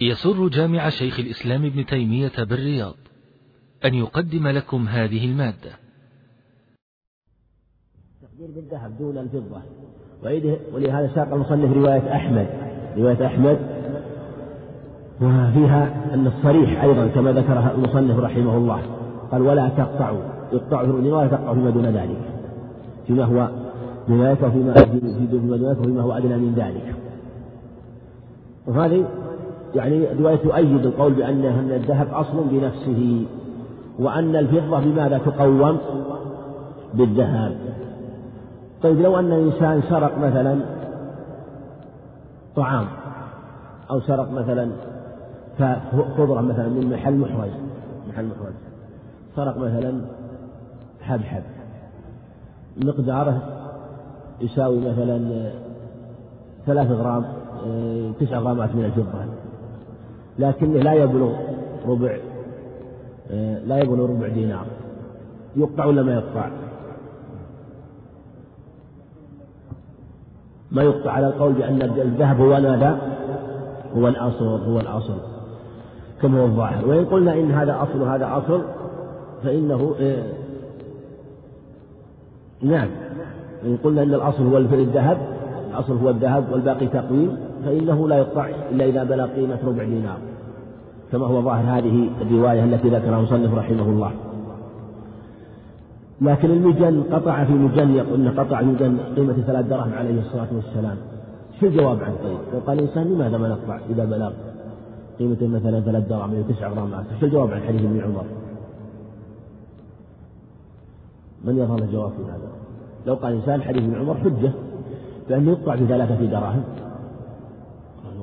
يسر جامع شيخ الإسلام ابن تيمية بالرياض أن يقدم لكم هذه المادة. تقدير بالذهب دون الفضة. ولهذا ساق المصنف رواية أحمد. رواية أحمد وفيها أن الصريح أيضا كما ذكرها المصنف رحمه الله. قال ولا تقطعوا. يقطع في ولا تقطعوا فيما دون ذلك؟ فيما هو روايته فيما في دون ذلك وفيما هو أدنى من ذلك. وهذه يعني رواية تؤيد القول بأن أن الذهب أصل بنفسه وأن الفضة بماذا تقوم؟ بالذهب. طيب لو أن إنسان سرق مثلا طعام أو سرق مثلا خضرة مثلا من محل محرز محل محرز. سرق مثلا حبحب. مقداره يساوي مثلا ثلاث غرام تسع غرامات من الفضة. لكنه لا يبلغ ربع آه، لا يبلغ ربع دينار يقطع ولا ما يقطع؟ ما يقطع على القول بأن الذهب هو ماذا؟ هو الأصل هو الأصل كما هو الظاهر وإن قلنا إن هذا أصل وهذا أصل فإنه إيه نعم إن قلنا أن الأصل هو الذهب الأصل هو الذهب والباقي تقويم فإنه لا يقطع إلا إذا بلغ قيمة ربع دينار كما هو ظاهر هذه الرواية التي ذكرها المصنف رحمه الله لكن المجن قطع في مجن يقول أن قطع مجن قيمة ثلاث دراهم عليه الصلاة والسلام شو الجواب عن طيب؟ لو قال الإنسان لماذا ما نقطع إذا بلغ قيمة مثلا ثلاث دراهم أو تسع غرامات شو الجواب عن حديث ابن عمر؟ من يظهر الجواب في هذا؟ لو قال إنسان حديث ابن عمر حجة بأنه يقطع بثلاثة دراهم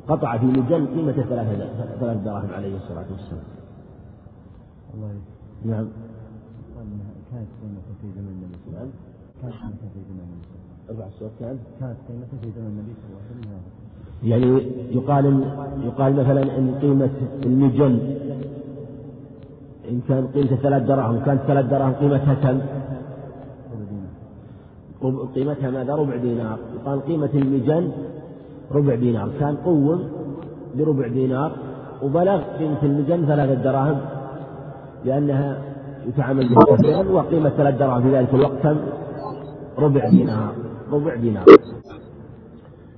قطع في مجن قيمة ثلاثة ثلاث دراهم عليه الصلاة والسلام. الله نعم. كانت قيمته في زمن النبي صلى الله عليه وسلم. كانت قيمته في زمن النبي صلى الله عليه وسلم. ارفع الصوت كان؟ كانت قيمته في زمن النبي صلى الله عليه وسلم. يعني يقال يقال مثلا إن قيمة المجن إن كان قيمته ثلاث دراهم كانت ثلاث دراهم قيمتها كم؟ قيمتها ماذا؟ ربع دينار يقال قيمة المجن ربع دينار كان قوم بربع دينار وبلغ قيمة المجن ثلاثة دراهم لأنها يتعامل بها كثيرا وقيمة ثلاث دراهم في ذلك الوقت؟ ربع دينار ربع دينار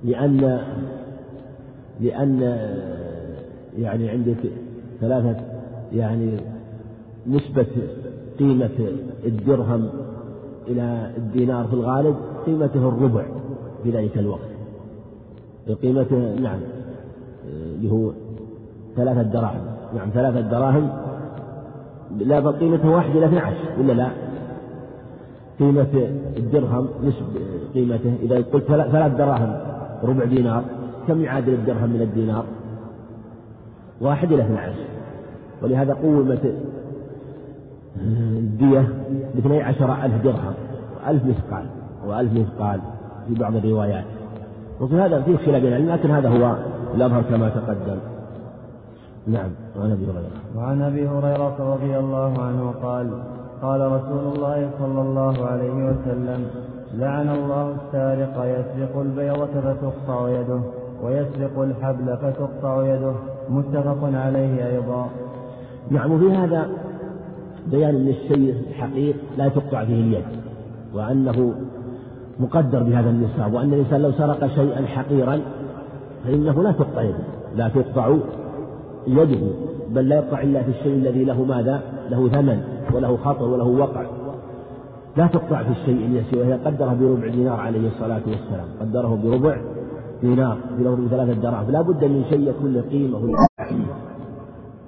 لأن لأن يعني عندك ثلاثة يعني نسبة قيمة الدرهم إلى الدينار في الغالب قيمته الربع في ذلك الوقت قيمته نعم اللي هو ثلاثة دراهم. نعم ثلاثة دراهم. لا قيمته واحد إلى 12 ولا لا؟ قيمة الدرهم نسب قيمته. إذا قلت ثلاث دراهم ربع دينار كم يعادل الدرهم من الدينار؟ واحد إلى 12 ولهذا قومت الدية باثني عشر ألف درهم وألف مثقال وألف مثقال في بعض الروايات. وفي هذا فيه خلاف بين لكن هذا هو الأظهر كما تقدم. نعم وعن أبي هريرة. وعن أبي هريرة رضي الله عنه قال قال رسول الله صلى الله عليه وسلم لعن الله السارق يسرق البيضة فتقطع يده ويسرق الحبل فتقطع يده. متفق عليه أيضا. نعم وفي هذا بيان أن الشيء الحقيق لا تقطع فيه اليد وأنه مقدر بهذا النصاب وأن الإنسان لو سرق شيئا حقيرا فإنه لا تقطع يده لا تقطع يده بل لا يقطع إلا في الشيء الذي له ماذا؟ له ثمن وله خطر وله وقع. لا تقطع في الشيء اليسير وهي قدره بربع دينار عليه الصلاة والسلام قدره بربع دينار له بثلاثة دراهم. فلا بد من شيء يكون له قيمة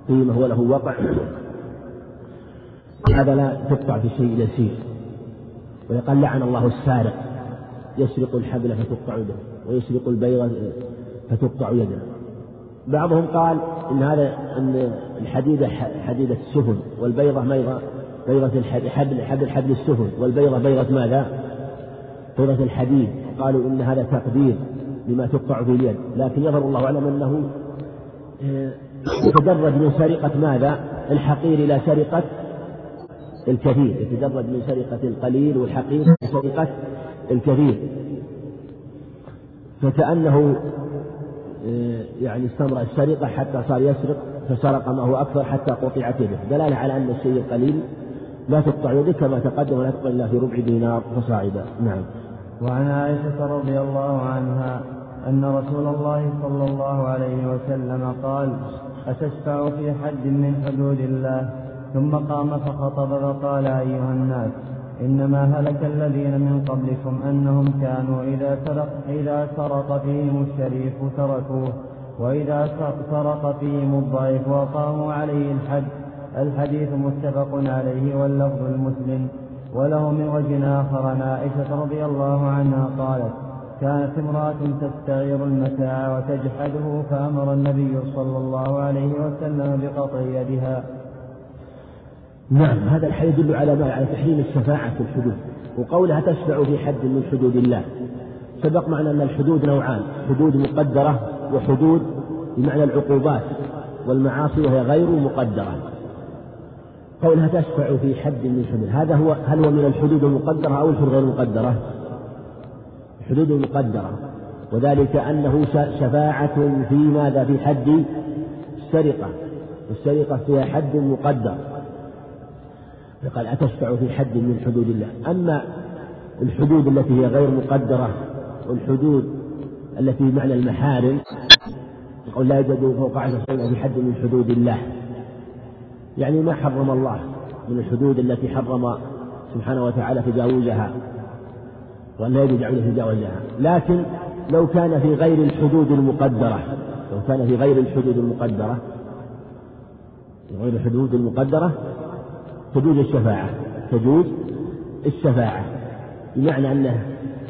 قيمة وله وقع. هذا لا تقطع في الشيء اليسير. ويقال لعن الله السارق. يسرق الحبل فتقطع يده ويسرق البيض فتقطع يده بعضهم قال إن هذا أن الحديده حديده السفن والبيضة بيضة بيضه الحبل حبل حبل السفن والبيضة بيضة ماذا؟ بيضة الحديد قالوا إن هذا تقدير لما تقطع في اليد لكن يظهر الله أعلم أنه آه، يتدرج من سرقة ماذا؟ الحقير إلى سرقة الكثير يتدرج من سرقة القليل والحقير إلى سرقة الكثير فكأنه آه، يعني استمر السرقة حتى صار يسرق فسرق ما هو أكثر حتى قطعت يده. دلالة على أن الشيء القليل لا تقطع يده كما تقدم ولا تقطع إلا في ربع دينار فصاعدا. نعم. وعن عائشة رضي الله عنها أن رسول الله صلى الله عليه وسلم قال أتشفع في حد من حدود الله؟ ثم قام فخطب فقال أيها الناس إنما هلك الذين من قبلكم أنهم كانوا إذا سرق, إذا سرق فيهم الشريف تركوه وإذا سرق فيهم الضعيف وقاموا عليه الحد الحديث متفق عليه واللفظ المسلم. وله من وجه آخر عائشة رضي الله عنها قالت كانت امرأة تستعير المتاع وتجحده فأمر النبي صلى الله عليه وسلم بقطع يدها. نعم هذا الحديث يدل على ما على تحريم الشفاعة في الحدود وقولها تشفع في حد من حدود الله. سبق معنا أن الحدود نوعان حدود مقدرة وحدود بمعنى العقوبات والمعاصي وهي غير مقدرة. قولها تشفع في حد من حدود هذا هو هل هو من الحدود المقدرة أو الحدود غير المقدرة؟ الحدود المقدرة. وذلك أنه شفاعة في ماذا؟ في حد السرقة والسرقة فيها حد مقدر. فقال أتشفع في حد من حدود الله. أما الحدود التي هي غير مقدرة والحدود التي بمعنى المحارم يقول لا يوجد فوق عشر في حد من حدود الله. يعني ما حرم الله من الحدود التي حرم سبحانه وتعالى تجاوزها وأن لا يجوز عليه تجاوزها. لكن لو كان في غير الحدود المقدرة لو كان في غير الحدود المقدرة غير الحدود المقدرة تجوز الشفاعة. تجوز الشفاعة. بمعنى أنه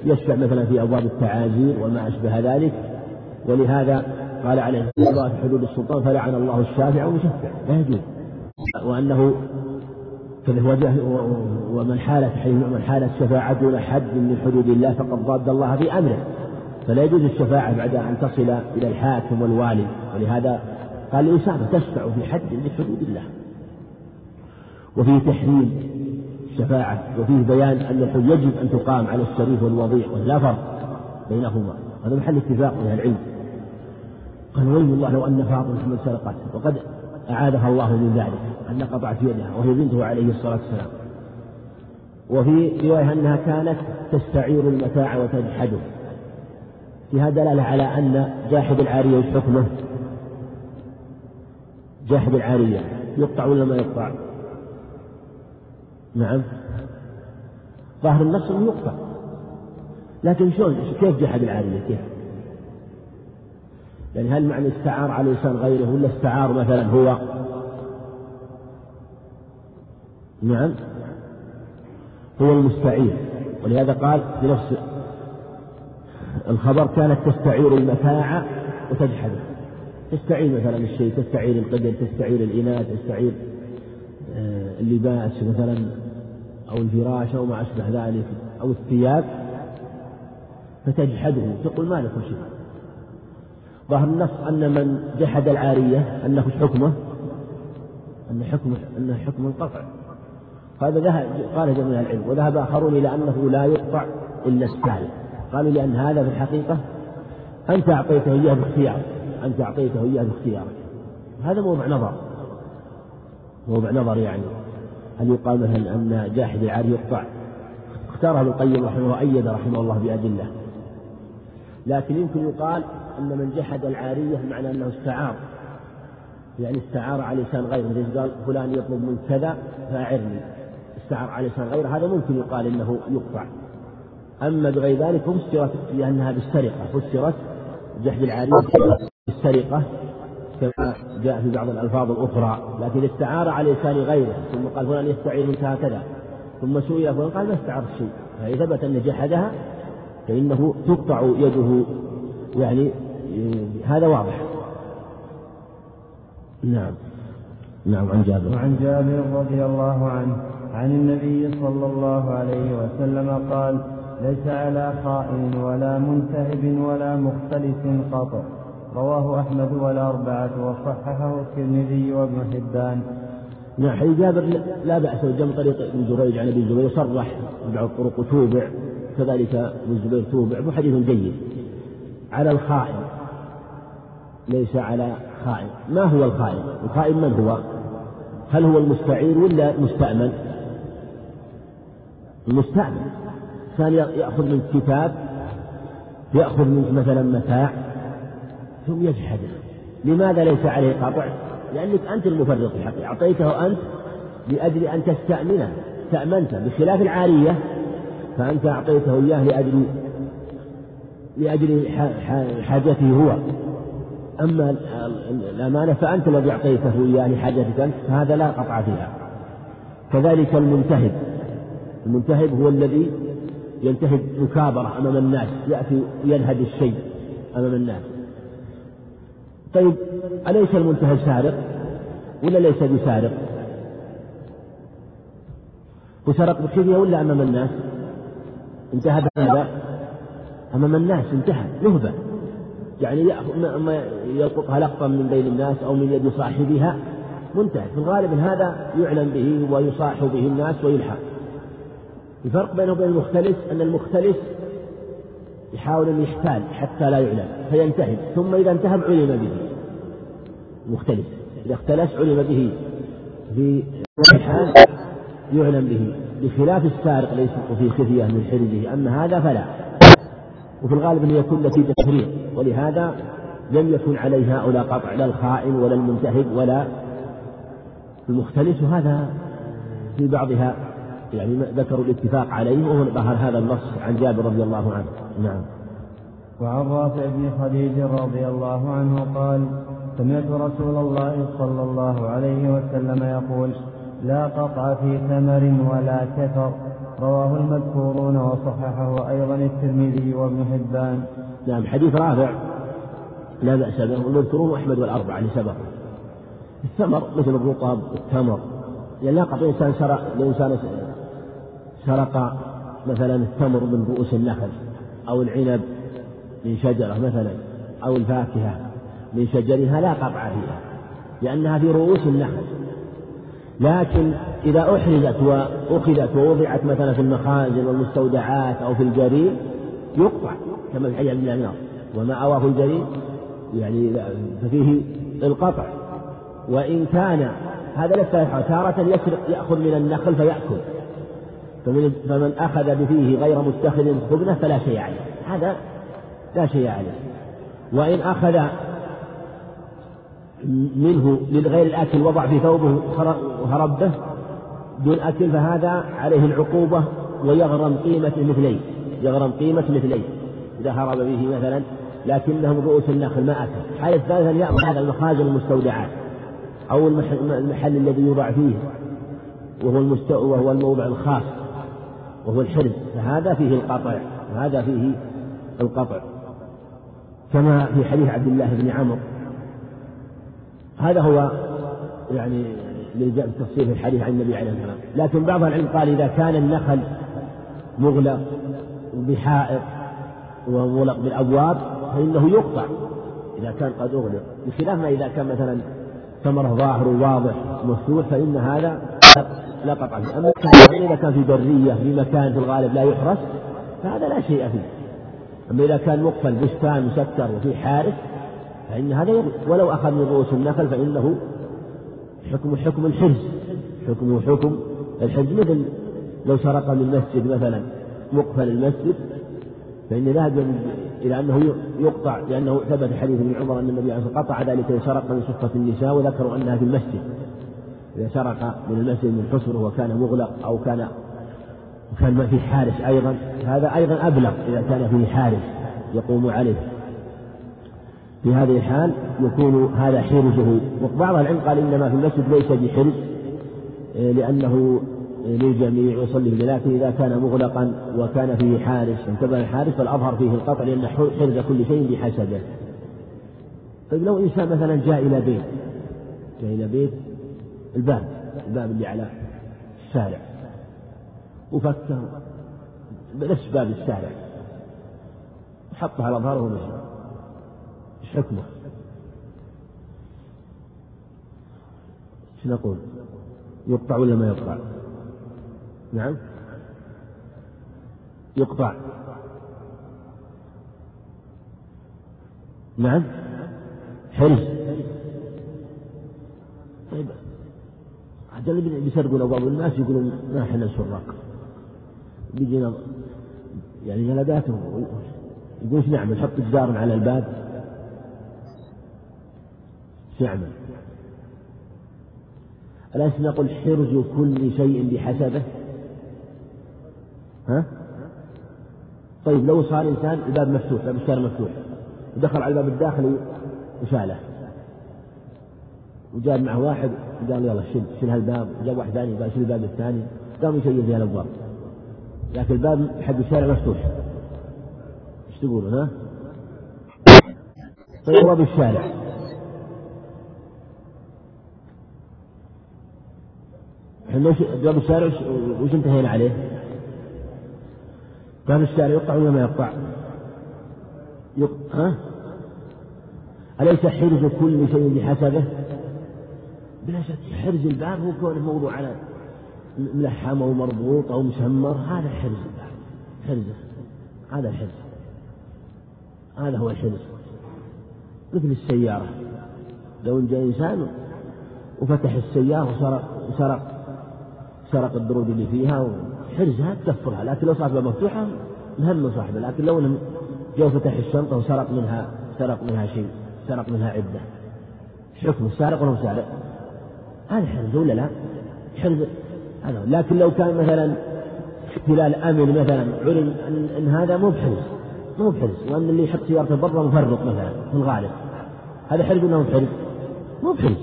يشفع مثلا في أبواب التعازير وما أشبه ذلك. ولهذا قال عليه الصلاة في حدود السلطان فلعن الله الشافع والمشفع لا يجوز. وأنه ومن حالت من حالت شفاعة دون حد من حدود الله فقد ضاد الله في أمره. فلا يجوز الشفاعة بعد أن تصل إلى الحاكم والوالي. ولهذا قال الإنسان تشفع في حد من حدود الله. وفيه تحريم الشفاعة وفيه بيان أن يجب أن تقام على الشريف والوضيع ولا فرق بينهما هذا محل اتفاق من العلم قال ويل الله لو أن فاطمة من سرقت وقد أعادها الله من ذلك أن قطعت يدها وهي بنته عليه الصلاة والسلام وفي رواية أنها كانت تستعير المتاع وتجحده فيها دلالة على أن جاحد العارية وش حكمه؟ جاحد العارية يقطع ولا ما يقطع؟ نعم. ظاهر النص أنه يقطع. لكن شلون؟ كيف جحد العارية كيف؟ يعني هل معنى استعار على لسان غيره ولا استعار مثلا هو؟ نعم. هو المستعير. ولهذا قال في نفس الخبر كانت تستعير المتاع وتجحده تستعير مثلا الشيء تستعير القدر تستعير الإناث تستعير اللباس مثلا أو الفراش أو ما أشبه ذلك أو الثياب فتجحده تقول ما لكم شيء. ظاهر النص أن من جحد العارية أنه حكمه أن حكمه أنه حكم القطع هذا ذهب قال جميع العلم وذهب آخرون إلى أنه لا يقطع إلا السالم قالوا لأن هذا في الحقيقة أنت أعطيته إياه باختيارك أنت أعطيته إياه باختيارك. هذا موضع نظر موضع نظر يعني هل يقال مثلا أن جاحد العاري يقطع؟ اختاره ابن القيم رحمه الله وأيد رحمه الله بأدلة. لكن يمكن يقال أن من جحد العارية معنى أنه استعار. يعني استعار على لسان غيره مثل قال فلان يطلب من كذا فأعرني. استعار على لسان غيره هذا ممكن يقال إنه يقطع. أما بغير ذلك فسرت لأنها بالسرقة فسرت جحد العارية بالسرقة. كما جاء في بعض الألفاظ الأخرى لكن استعار على لسان غيره ثم قال فلان يستعير منك هكذا ثم سئل فلان قال ما استعرت شيء فإذا ثبت أن جحدها فإنه تقطع يده يعني هذا واضح. نعم. نعم عن جابر. وعن جابر رضي الله عنه عن النبي صلى الله عليه وسلم قال ليس على خائن ولا منتهب ولا مختلس قطع رواه أحمد والأربعة وصححه الترمذي وابن حبان. نعم حديث جابر لا بأس جم طريق ابن جريج عن أبي الزبير صرح بعض الطرق توبع كذلك ابن الزبير توبع وحديث جيد. على الخائن ليس على خائن. ما هو الخائن؟ الخائن من هو؟ هل هو المستعير ولا مستأمن المستأمن. كان يأخذ من كتاب يأخذ منك مثلا متاع ثم يجحده لماذا ليس عليه قطع؟ لأنك أنت المفرط في حقه أعطيته أنت لأجل أن تستأمنه. استأمنته بخلاف العارية فأنت أعطيته إياه لأجل لأجل حاجته هو. أما الأمانة فأنت الذي أعطيته إياه لحاجتك أنت فهذا لا قطع فيها. كذلك المنتهب. المنتهب هو الذي ينتهب مكابرة أمام الناس يأتي ينهد الشيء أمام الناس. طيب أليس المنتهب سارق ولا ليس بسارق؟ وسرق بخفية ولا أمام الناس؟ انتهب هذا أمام الناس انتهى نهبة. يعني ما يلقطها لقطا من بين الناس أو من يد صاحبها منتهى. في الغالب هذا يعلم به ويصاح به الناس ويلحق. الفرق بينه وبين المختلس أن المختلس يحاول أن يحتال حتى لا يعلم فينتهب ثم إذا انتهب علم به. المختلس إذا اختلس علم به في حال يعلم به. بخلاف السارق ليس في خفية من حرزه أما هذا فلا. وفي الغالب أن يكون نتيجة تفريط ولهذا لم يكن عليه هؤلاء قطع لا الخائن ولا المنتهب ولا المختلس. وهذا في بعضها يعني ذكروا الاتفاق عليه وهو ظهر هذا النص عن جابر رضي الله عنه. نعم. وعن رافع بن خديج رضي الله عنه قال سمعت رسول الله صلى الله عليه وسلم يقول لا قطع في ثمر ولا كثر. رواه المذكورون وصححه أيضا الترمذي وابن حبان. نعم حديث رافع لا بأس به والمذكورون أحمد والأربعة لسبق الثمر مثل الرطب والتمر يعني لا قطع إنسان سرق لو إنسان سرق مثلا التمر من رؤوس النخل أو العنب من شجرة مثلا أو الفاكهة من شجرها لا قطع فيها لأنها في رؤوس النخل. لكن إذا أحرزت وأخذت ووضعت مثلا في المخازن والمستودعات أو في الجريم يقطع كما في حديث عبد وما أواه الجريم؟ يعني ففيه القطع. وإن كان هذا ليس تارة يسرق يأخذ من النخل فيأكل. فمن, فمن أخذ بفيه غير متخذ خبنة فلا شيء عليه. هذا لا شيء عليه. وإن أخذ منه للغير الأكل وضع في ثوبه وهرب به دون أكل فهذا عليه العقوبة ويغرم قيمة مثلين يغرم قيمة مثلين إذا هرب به مثلا لكنه من رؤوس النخل ما أكل. حالة ثالثا يأخذ هذا المخازن المستودعات أو المحل الذي يوضع فيه وهو وهو الموضع الخاص. وهو الحرز فهذا فيه القطع وهذا فيه القطع. كما في حديث عبد الله بن عمرو. هذا هو يعني التفصيل في الحديث عن النبي عليه الصلاه والسلام لكن بعض العلم قال إذا كان النخل مغلق بحائط ومغلق بالأبواب فإنه يقطع إذا كان قد أغلق. بخلاف ما إذا كان مثلا ثمرة ظاهر واضح مفتوح فإن هذا لا قطع فيه أما إذا كان في برية في مكان في الغالب لا يحرس فهذا لا شيء فيه. أما إذا كان مقفل بستان مسكر وفي حارس فإن هذا ولو أخذ من رؤوس النخل فإنه حكم حكم الحرز. حكمه حكم الحرز. مثل لو سرق من مسجد مثلا مقفل المسجد فإن ذهب إلى أنه يقطع لأنه ثبت حديث ابن عمر أن النبي عليه الصلاة والسلام قطع ذلك سرق من صفة النساء وذكروا أنها في المسجد. إذا سرق من المسجد من حصره وكان مغلق أو كان وكان في حارس أيضا هذا أيضا أبلغ إذا كان فيه حارس يقوم عليه. في هذه الحال يكون هذا حرزه. وبعض العلم قال إنما في المسجد ليس بحرز آه، لأنه للجميع يصلي به لكن إذا كان مغلقا وكان فيه حارس. انتبه الحارس فالأظهر فيه القطع لأن حرز كل شيء بحسبه. طيب لو إنسان مثلا جاء إلى بيت جاء إلى بيت الباب الباب اللي على الشارع وفكه بنفس باب الشارع وحطه على ظهره ومشى. إيش حكمه؟ إيش نقول؟ يقطع ولا ما يقطع؟ نعم؟ يقطع. نعم؟ حرز طيب. عجل بيسرقون بعض الناس يقولون ما إحنا سراق. بيجينا يعني جلدات يقول إيش نعمل؟ نحط جدار على الباب. إيش نعمل؟ أليس نقول حرز كل شيء بحسبه؟ ها؟ طيب لو صار إنسان الباب مفتوح باب الشارع مفتوح ودخل على الباب الداخلي وشاله. وجاب معه واحد وقال يلا شيل شيل هالباب وجاب واحد ثاني قال شيل الباب الثاني قام يشيل فيها الأبواب لكن الباب حق الشارع مفتوح إيش تقولون ها؟ طيب باب الشارع إحنا باب الشارع وش انتهينا عليه؟ باب الشارع يقطع ولا ما يقطع؟ يقطع ها؟ أليس حرز كل شيء بحسبه؟ بلا شك حرز الباب هو كونه موضوع على ملحم أو مربوط أو مسمر هذا حرز الباب حرزه هذا الحرز هذا هو الحرز. مثل السيارة لو جاء إنسان وفتح السيارة وسرق وسرق سرق الدروج اللي فيها وحرزها تكفرها لكن لو صارت مفتوحة مهم صاحبه لكن لو جاء فتح الشنطة وسرق منها سرق منها شيء سرق منها عدة حكم السارق ولا سارق؟ هذا حرز ولا لا؟ حرز هذا. لكن لو كان مثلا احتلال أمن مثلا علم ان, هذا مو بحرز مو بحرز وأن اللي يحط سيارته برا مفرط مثلا في الغالب. هذا حرز ولا مو بحرز؟ مو بحرز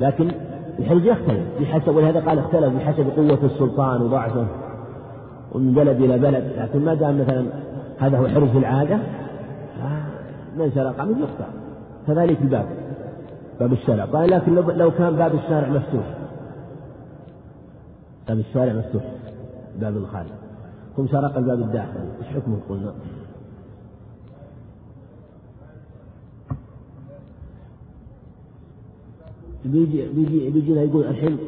لكن الحرز يختلف. بحسب ولهذا قال اختلف بحسب قوة السلطان وضعفه. ومن بلد إلى بلد. لكن ما دام مثلا هذا هو حرز العادة من سرق منه يقطع كذلك الباب. باب الشارع. قال لكن لو كان باب الشارع مفتوح. باب الشارع مفتوح. باب الخارج. ثم سرق الباب الداخلي. إيش حكمه؟ قلنا؟ بيجي بيجي بيجينا يقول الحين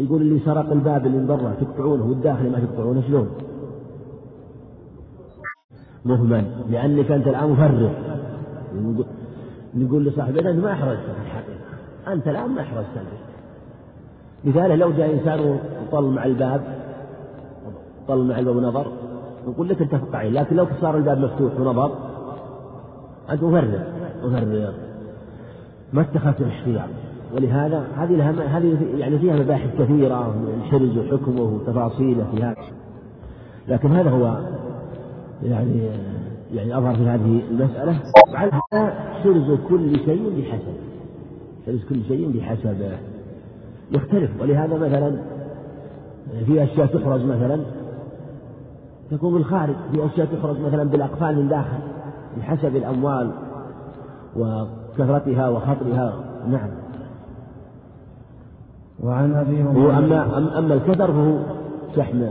يقول اللي سرق الباب اللي من برا تقطعونه والداخلي ما تقطعونه شلون؟ مهمل. لأنك أنت الآن مفرغ. نقول لصاحب أنت ما أحرزت في الحقيقة أنت الآن ما أحرزت مثاله لو جاء إنسان وطل مع الباب طل مع الباب ونظر نقول لك اتفق عليه لكن لو صار الباب مفتوح ونظر أنت مفرغ مفرغ ما اتخذت الاحتياط. ولهذا هذه هذه يعني فيها مباحث كثيرة الحرز وحكمه وتفاصيله في هذا. لكن هذا هو يعني يعني أظهر في هذه المسألة. وعلى هذا حرز كل شيء بحسب. حرز كل شيء بحسب. يختلف ولهذا مثلا في أشياء تحرز مثلا تكون بالخارج في أشياء تحرز مثلا بالأقفال من داخل بحسب الأموال وكثرتها وخطرها. نعم. وعن أبي أما أما الكثر فهو شحم.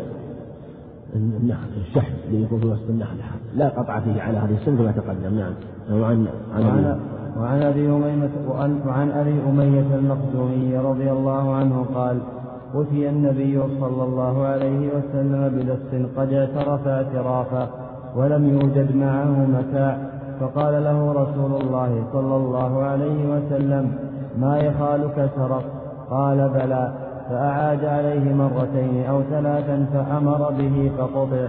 النخل الشحم يكون في وسط النخل لا قطع فيه على هذه السنة كما تقدم. نعم. وعن عن وعن أبي امية وعن, وعن أبي امية المخزومي رضي الله عنه قال أتي النبي صلى الله عليه وسلم بلص قد اعترف اعترافا ولم يوجد معه متاع فقال له رسول الله صلى الله عليه وسلم ما يخالك سرق قال بلى. فأعاد عليه مرتين أو ثلاثا فأمر به فقطع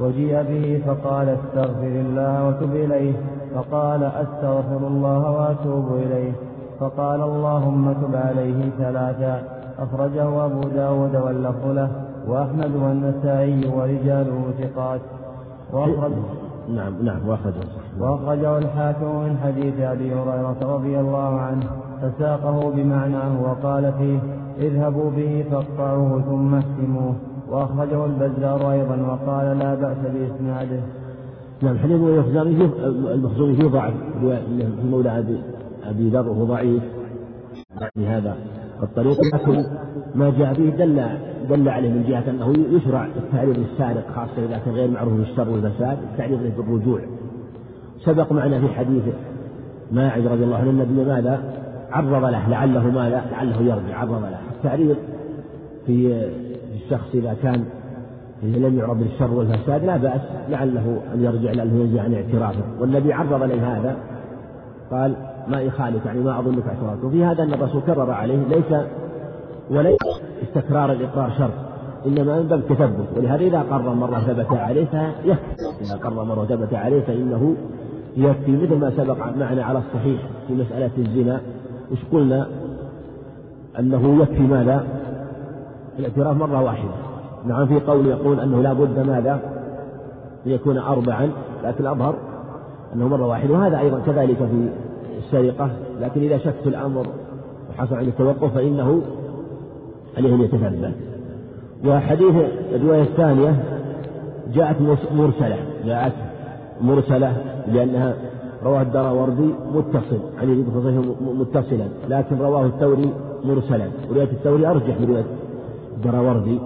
وجيء به فقال استغفر الله وتب إليه فقال أستغفر الله وأتوب إليه فقال اللهم تب عليه ثلاثا أخرجه أبو داود واللفظ له وأحمد والنسائي ورجاله ثقات. وأخرج نعم نعم وأخرجه. وأخرجه الحاكم من حديث أبي هريرة رضي الله عنه فساقه بمعناه وقال فيه اذهبوا به فاقطعوه ثم احكموه وأخرجه البزار أيضا وقال لا بأس بإسناده. نعم حديث المخزومي فيه ضعف في مولى أبي أبي ذر وهو ضعيف. بهذا الطريق لكن ما جاء به دل دل عليه من جهة أنه يشرع التعريض للسارق خاصة إذا كان غير معروف بالشر والفساد التعريض له بالرجوع. سبق معنا في حديث ماعز رضي الله عنه النبي ماذا؟ عرض له لعله ماذا؟ لعله يرجع عرض له. التعريض في الشخص إذا كان إذا لم يعرض للشر والفساد لا بأس لعله أن يرجع ينزع عن اعترافه. والنبي عرض له هذا قال ما يخالف يعني ما أظنك اعتراض وفي هذا أن الرسول كرر عليه ليس وليس استكرار الإقرار شرط إنما من باب التثبت ولهذا إذا قرر مرة ثبت عليه فيكفي. إذا قرر مرة ثبت عليه فإنه يكفي مثل ما سبق معنا على الصحيح في مسألة الزنا. وش قلنا؟ أنه يكفي ماذا؟ الاعتراف مرة واحدة نعم في قول يقول أنه لا بد ماذا؟ أن يكون أربعا لكن الأظهر أنه مرة واحدة وهذا أيضا كذلك في السرقة لكن إذا شك في الأمر وحصل عنده التوقف فإنه عليه أن يتثبت وحديث الرواية الثانية جاءت مرسلة جاءت مرسلة لأنها رواه الدراوردي متصل عن عليه وسلم متصلا لكن رواه الثوري مرسلا ورواية الثوري أرجح من رواية الدراوردي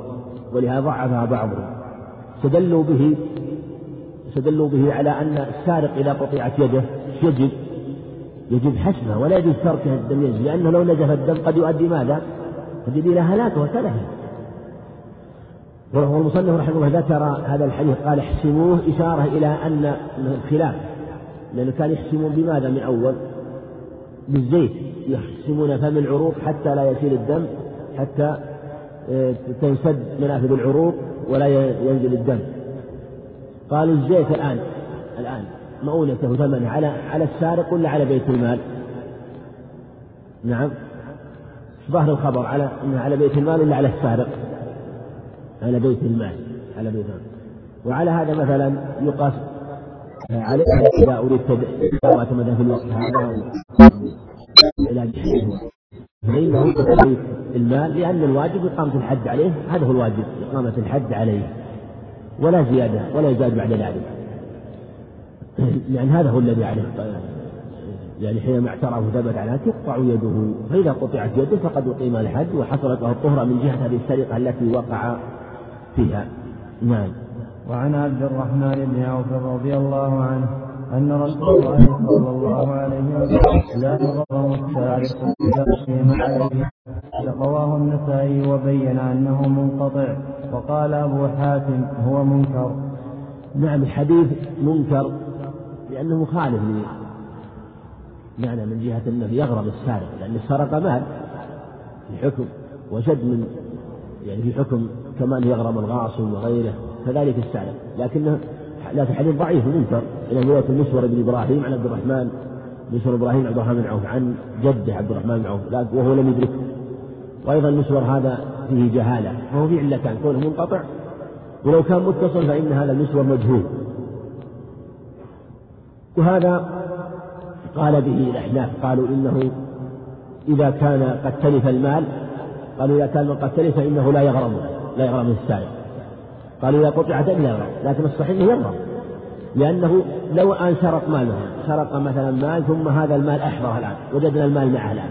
ولهذا ضعفها بعضهم استدلوا به استدلوا به على أن السارق إذا قطعت يده يجب يجب حسمه ولا يجوز تركه الدم ينزل لأنه لو نزف الدم قد يؤدي ماذا؟ قد يؤدي إلى هلاكه وتلفه والمصنف رحمه الله ذكر هذا الحديث قال احسموه إشارة إلى أن الخلاف لأنه كان يحسمون بماذا من أول؟ بالزيت يحسمون فم العروق حتى لا يسيل الدم حتى آه، تنسد منافذ العروق ولا ينزل الدم قالوا الزيت الآن الآن مؤونته ثمنه على على السارق ولا على بيت المال؟ نعم ظهر الخبر على على بيت المال ولا على السارق؟ على بيت المال على بيت المال وعلى هذا مثلا يقاس على إذا أريد اعتمد في الوقت هذا؟ علاج فإنه بيت المال لأن الواجب إقامة الحد عليه. هذا هو الواجب إقامة الحد عليه. ولا زيادة ولا يزاد بعد ذلك. يعني هذا هو الذي عليه يعني حينما اعترف ثبت على تقطع يده. فإذا قطعت يده فقد أقيم الحد وحصلت له الطهرة من جهة هذه السرقة التي وقع فيها. نعم. وعن عبد الرحمن بن عوف رضي الله عنه أن رسول الله صلى الله عليه وسلم لا يغرم السارق إذا أقيم عليه. رواه النسائي وبين أنه منقطع. وقال أبو حاتم هو منكر. نعم الحديث منكر لأنه مخالف معنى من جهة أنه يغرم السارق لأن السرقة مال في حكم وشد من يعني في حكم كمان يغرم الغاصب وغيره. كذلك السارق لكنه لكن حديث ضعيف منكر إلى رواية المسور بن إبراهيم عن عبد الرحمن. مسور إبراهيم عبد الرحمن بن عوف عن جده عبد الرحمن بن عوف وهو لم يدركه. وأيضا المسور هذا فيه جهالة. وهو في علتان كونه منقطع. ولو كان متصل فإن هذا المسور مجهول. وهذا قال به الأحناف. قالوا إنه إذا كان قد تلف المال قالوا إذا كان قد تلف فإنه لا يغرم لا يغرم السائل. قالوا إذا قطعت يغرم لكن الصحيح أنه يغرم لأنه لو أن سرق مال مثلا سرق مثلا مال ثم هذا المال أحضر الآن. وجدنا المال معه الآن.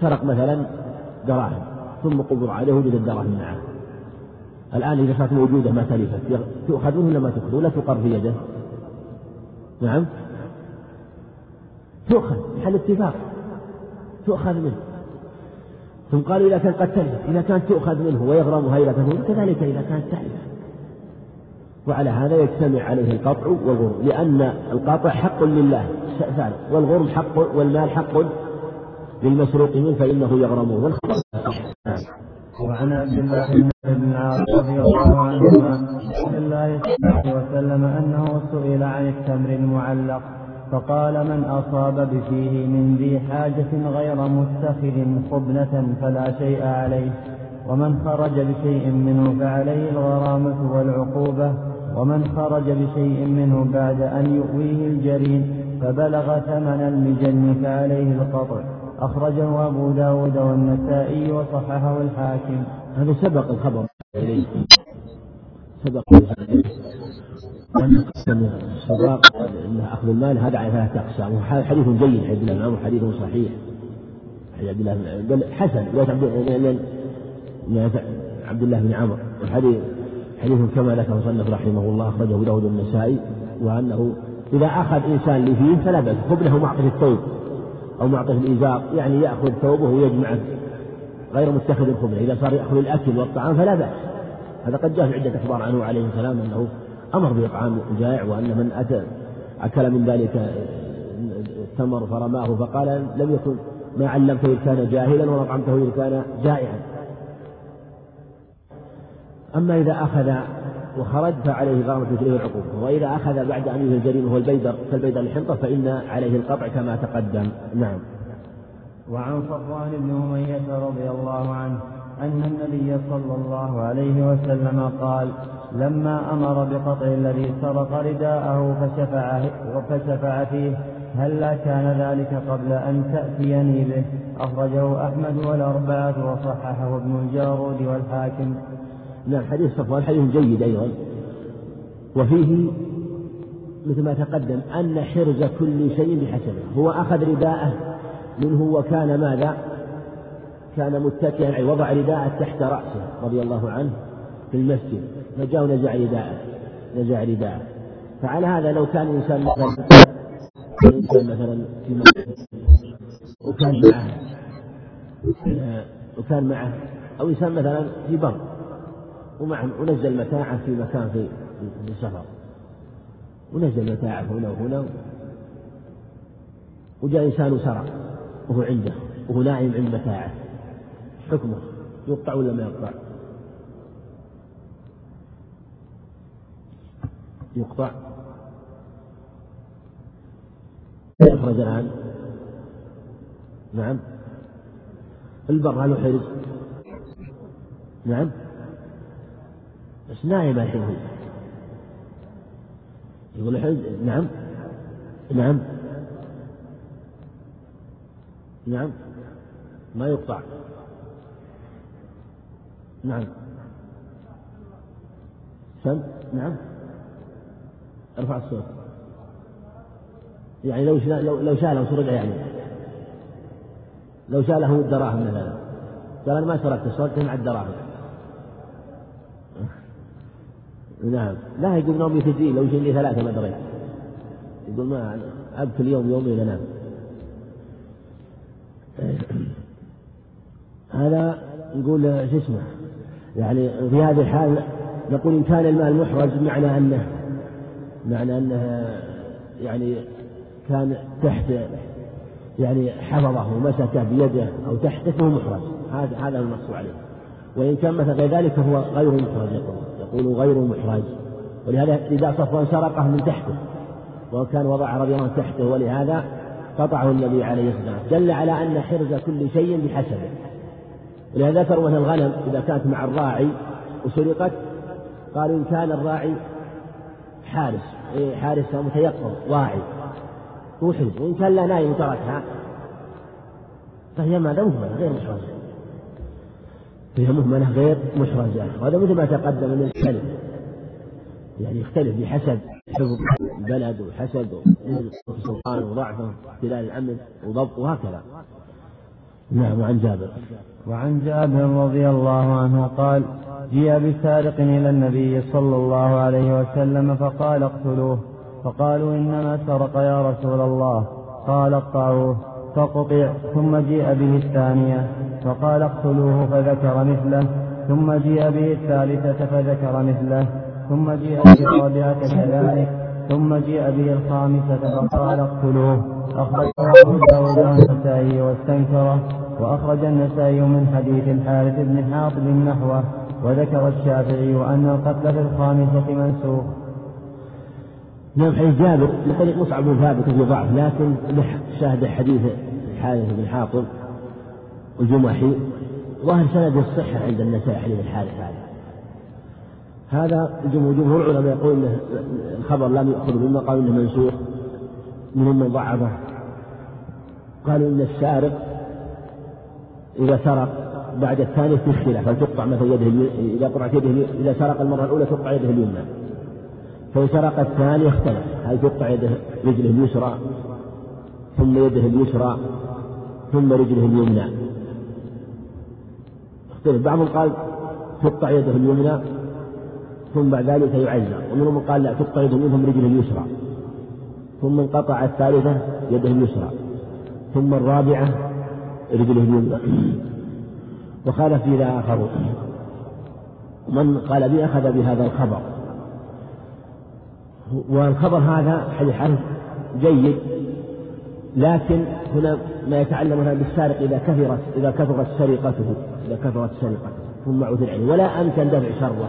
سرق مثلا دراهم. ثم قبض عليه وجد الدراهم معه. الآن إذا كانت موجودة ما تلفت. تؤخذ منه ولا ما تؤخذ ولا تقر في يده. نعم. تؤخذ. محل اتفاق. تؤخذ منه. ثم قالوا إذا كان قد تلف إذا كانت تؤخذ منه إذا كان كذلك إذا كانت تحلف وعلى هذا يجتمع عليه القطع والغرم لأن القطع حق لله ثالث والغرم حق والمال حق للمسروق منه فإنه يغرمه. والخبر وعن عبد الله بن عاص رضي الله عنهما عن الله صلى الله عليه وسلم أنه سئل عن التمر المعلق. فقال من أصاب بفيه من ذي حاجة غير متخذ خبنة فلا شيء عليه ومن خرج بشيء منه فعليه الغرامة والعقوبة ومن خرج بشيء منه بعد أن يؤويه الجرين فبلغ ثمن المجن فعليه القطع. أخرجه أبو داود والنسائي وصححه الحاكم. هذا سبق الخبر. إليه. سبق انه اخذ المال هذا على ثلاثة وهذا حديث جيد حديث وحديث صحيح حديث عبد الله بل حسن عبد عبد الله بن عمرو والحديث حديث كما ذكر مصنف رحمه الله اخرجه ابو داود النسائي وانه إذا أخذ إنسان لفيه فلا بأس خبنه معطف الثوب أو معطف الازار يعني ياخذ ثوبه ويجمعه غير متخذ الخبنه اذا صار يأخذ الاكل والطعام فلا باس هذا قد جاء في عده أخبار عنه عليه السلام انه أمر بإطعام الجائع وأن من أتى أكل من ذلك تمر فرماه فقال لم يكن ما علمته إذ كان جاهلا ورقمته إذ كان جائعا. أما إذا أخذ وخرج فعليه غرامة مثله العقوبة وإذا أخذ بعد أن ينهي الجريمة هو البيدر كالبيدر الحنطة فإن عليه القطع كما تقدم. نعم. وعن صفوان بن أمية رضي الله عنه أن النبي صلى الله عليه وسلم قال لما أمر بقطع الذي سرق رداءه فشفع, فشفع فيه هلا كان ذلك قبل أن تأتيني به؟ أخرجه أحمد والأربعة وصححه ابن الجارود والحاكم. نعم حديث صفوان حديث جيد أيضا. وفيه مثل ما تقدم أن حرز كل شيء بحسبه. هو أخذ رداءه منه وكان ماذا؟ كان متكئا يعني وضع رداءه تحت رأسه رضي الله عنه في المسجد. فجاء ونزع رداءه نزع رداءه. فعلى هذا لو كان الإنسان مثلا الإنسان مثلا في وكان معه وكان معه أو إنسان مثلا في بر ومعه ونزل متاعه في مكان في في سفر. ونزل متاعه هنا وهنا. وجاء إنسان سرق وهو عنده وهو نائم عند متاعه. حكمه يقطع ولا ما يقطع؟ يقطع. يخرج الآن. نعم. البر هل حرز نعم. بس نايم الحين هو يقول الحين نعم. نعم. نعم. ما يقطع. نعم. سم نعم. ارفع الصوت. يعني لو لو لو شاله سرقة يعني. لو شاله الدراهم مثلا. قال أنا ما سرقت سرقته مع الدراهم نعم. لا يقول نومي ثقيل لو لي ثلاثة ما دريت. يقول ما أبكي اليوم يومين أنام هذا نقول شو اسمه؟ يعني في هذه الحال نقول إن كان المال محرز معنى أنه معنى أنه يعني كان تحت يعني حفظه ومسكه بيده أو تحته فهو محرز هذا هذا النص عليه. وإن كان مثل غير ذلك فهو غير محرز يقول. يقول غير محرز ولهذا إذا صفوان سرقه من تحته. وكان وضع رضي الله تحته ولهذا قطعه النبي عليه الصلاة والسلام. دل على أن حرز كل شيء بحسبه. ولهذا ذكروا مثل الغنم إذا كانت مع الراعي وسرقت قالوا إن كان الراعي حارس إيه حارس متيقظ واعي وحرز وإن كان لا نايم تركها فهي ماذا مهملة غير محرزة. فهي مهملة غير محرزة. وهذا مثل ما تقدم من الكلب يعني يختلف بحسب حفظ البلد وحسد وسلطان وضعفه واختلال الامن وضبط وهكذا. نعم وعن جابر. وعن جابر رضي الله عنه قال جيء بسارق إلى النبي صلى الله عليه وسلم فقال اقتلوه. فقالوا إنما سرق يا رسول الله. قال اقطعوه. فقطع ثم جيء به الثانية. فقال اقتلوه فذكر مثله. ثم جيء به الثالثة فذكر مثله. ثم جيء به الرابعة كذلك. ثم جيء به الخامسة فقال اقتلوه. أخرجه أبو داود النسائي واستنكره وأخرج النسائي من حديث الحارث بن حاطب نحوه وذكر الشافعي أن القتل في الخامسة منسوخ. نعم حديث جابر. لطريق مصعب بن ثابت في ضعف لكن شاهد حديث الحارث بن حاطب الجمحي ظاهر سند الصحة عند النسائي حديث الحارث هذا. هذا جمهور العلماء يقول الخبر لم يأخذ مما قالوا إنه منسوخ. من ضعفه. قالوا إن السارق إذا سرق بعد الثانية في خلاف هل تقطع مثلا يده إذا قطعت يده إذا سرق المرة الأولى تقطع يده اليمنى. فإن سرق الثانية اختلف هل تقطع يده رجله اليسرى ثم يده اليسرى ثم رجله اليمنى. اختلف. بعضهم قال تقطع يده اليمنى ثم بعد ذلك يعزى ومنهم قال لا تقطع يده منهم رجله اليسرى. ثم انقطع الثالثة يده اليسرى. ثم الرابعة رجله اليمنى. وخالف فيه آخرون من قال بي أخذ بهذا الخبر. والخبر هذا حديث حرف جيد. لكن هنا ما يتعلم هنا بالسارق إذا كثرت إذا كثرت سرقته. إذا كثرت سرقته. ثم عثر عليه. ولا أمكن دفع شره.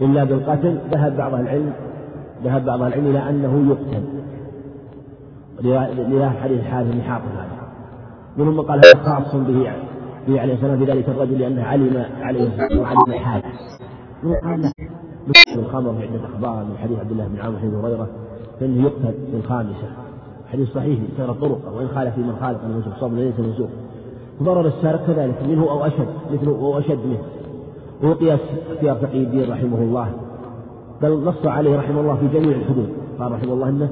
إلا بالقتل. ذهب بعض العلم ذهب بعض العلم إلى أنه يقتل. لله حديث الحارث بن حاطب هذا من قال هذا خاص به به عليه السلام في ذلك الرجل لأنه علم عليه السلام علم حاله من قال لا الخمر في عدة أخبار من حديث عبد الله بن عمرو وحديث هريرة فإنه يقتل في الخامسة حديث صحيح سير طرق وإن خالف من خالف من وجه صوم ليس منسوخ ضرر السارق كذلك منه أو أشد مثله أو أشد منه وهو قياس اختيار تقي الدين رحمه الله بل نص عليه رحمه الله في جميع الحدود قال رحمه الله أنه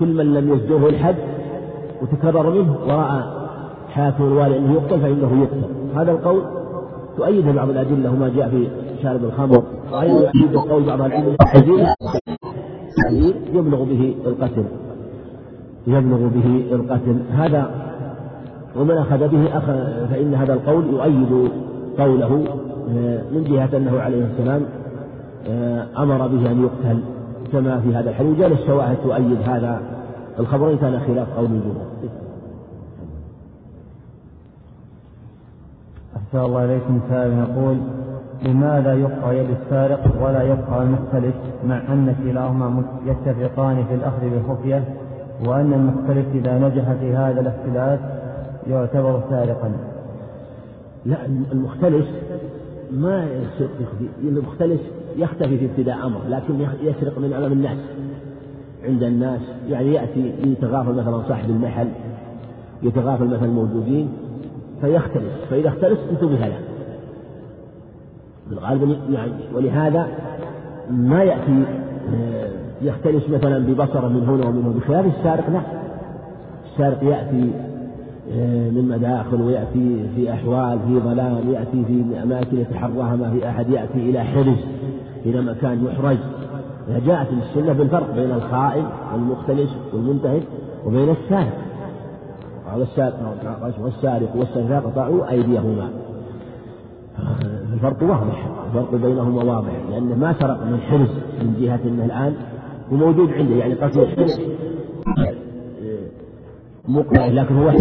كل من لم يزجره الحد وتكرر منه ورأى حاكم الوالي أنه يقتل فإنه يقتل. هذا القول تؤيد بعض الأدلة وما جاء في شارب الخمر. وأيضا قول بعض العلم يبلغ به القتل. يبلغ به القتل. هذا ومن أخذ به أخذ فإن هذا القول يؤيد قوله آه، من جهة أنه عليه السلام آه، أمر به أن يقتل. كما في هذا الحديث. جاء الشواهد تؤيد هذا الخبر إن كان خلاف قول الجمهور أحسن الله إليكم سائل يقول لماذا يقطع يد السارق ولا يقطع المختلف مع أن كلاهما يتفقان في الأخذ بالخفية وأن المختلف إذا نجح في هذا الاختلاف يعتبر سارقا؟ لا المختلف ما يخفي المختلف يختفي في ابتداء أمره لكن يسرق من أمام الناس. عند الناس يعني يأتي يتغافل مثلا صاحب المحل يتغافل مثلا الموجودين فيختلف. فإذا اختلف انتبه له. بالغالب يعني ولهذا ما يأتي آه، يختلس مثلا ببصرة من هنا ومن هنا. بخلاف السارق لا. السارق يأتي آه، من مداخل ويأتي في أحوال في ظلام يأتي في أماكن يتحراها ما في أحد يأتي إلى حرز. إلى مكان يحرج جاءت السنة بالفرق بين الخائن والمختلس والمنتهك وبين السارق. والسارق والسارق قطعوا أيديهما. الفرق واضح الفرق بينهما واضح لأنه ما سرق من حرز من جهة أنه الآن وموجود عنده يعني قصد الحرز مقنع لكن هو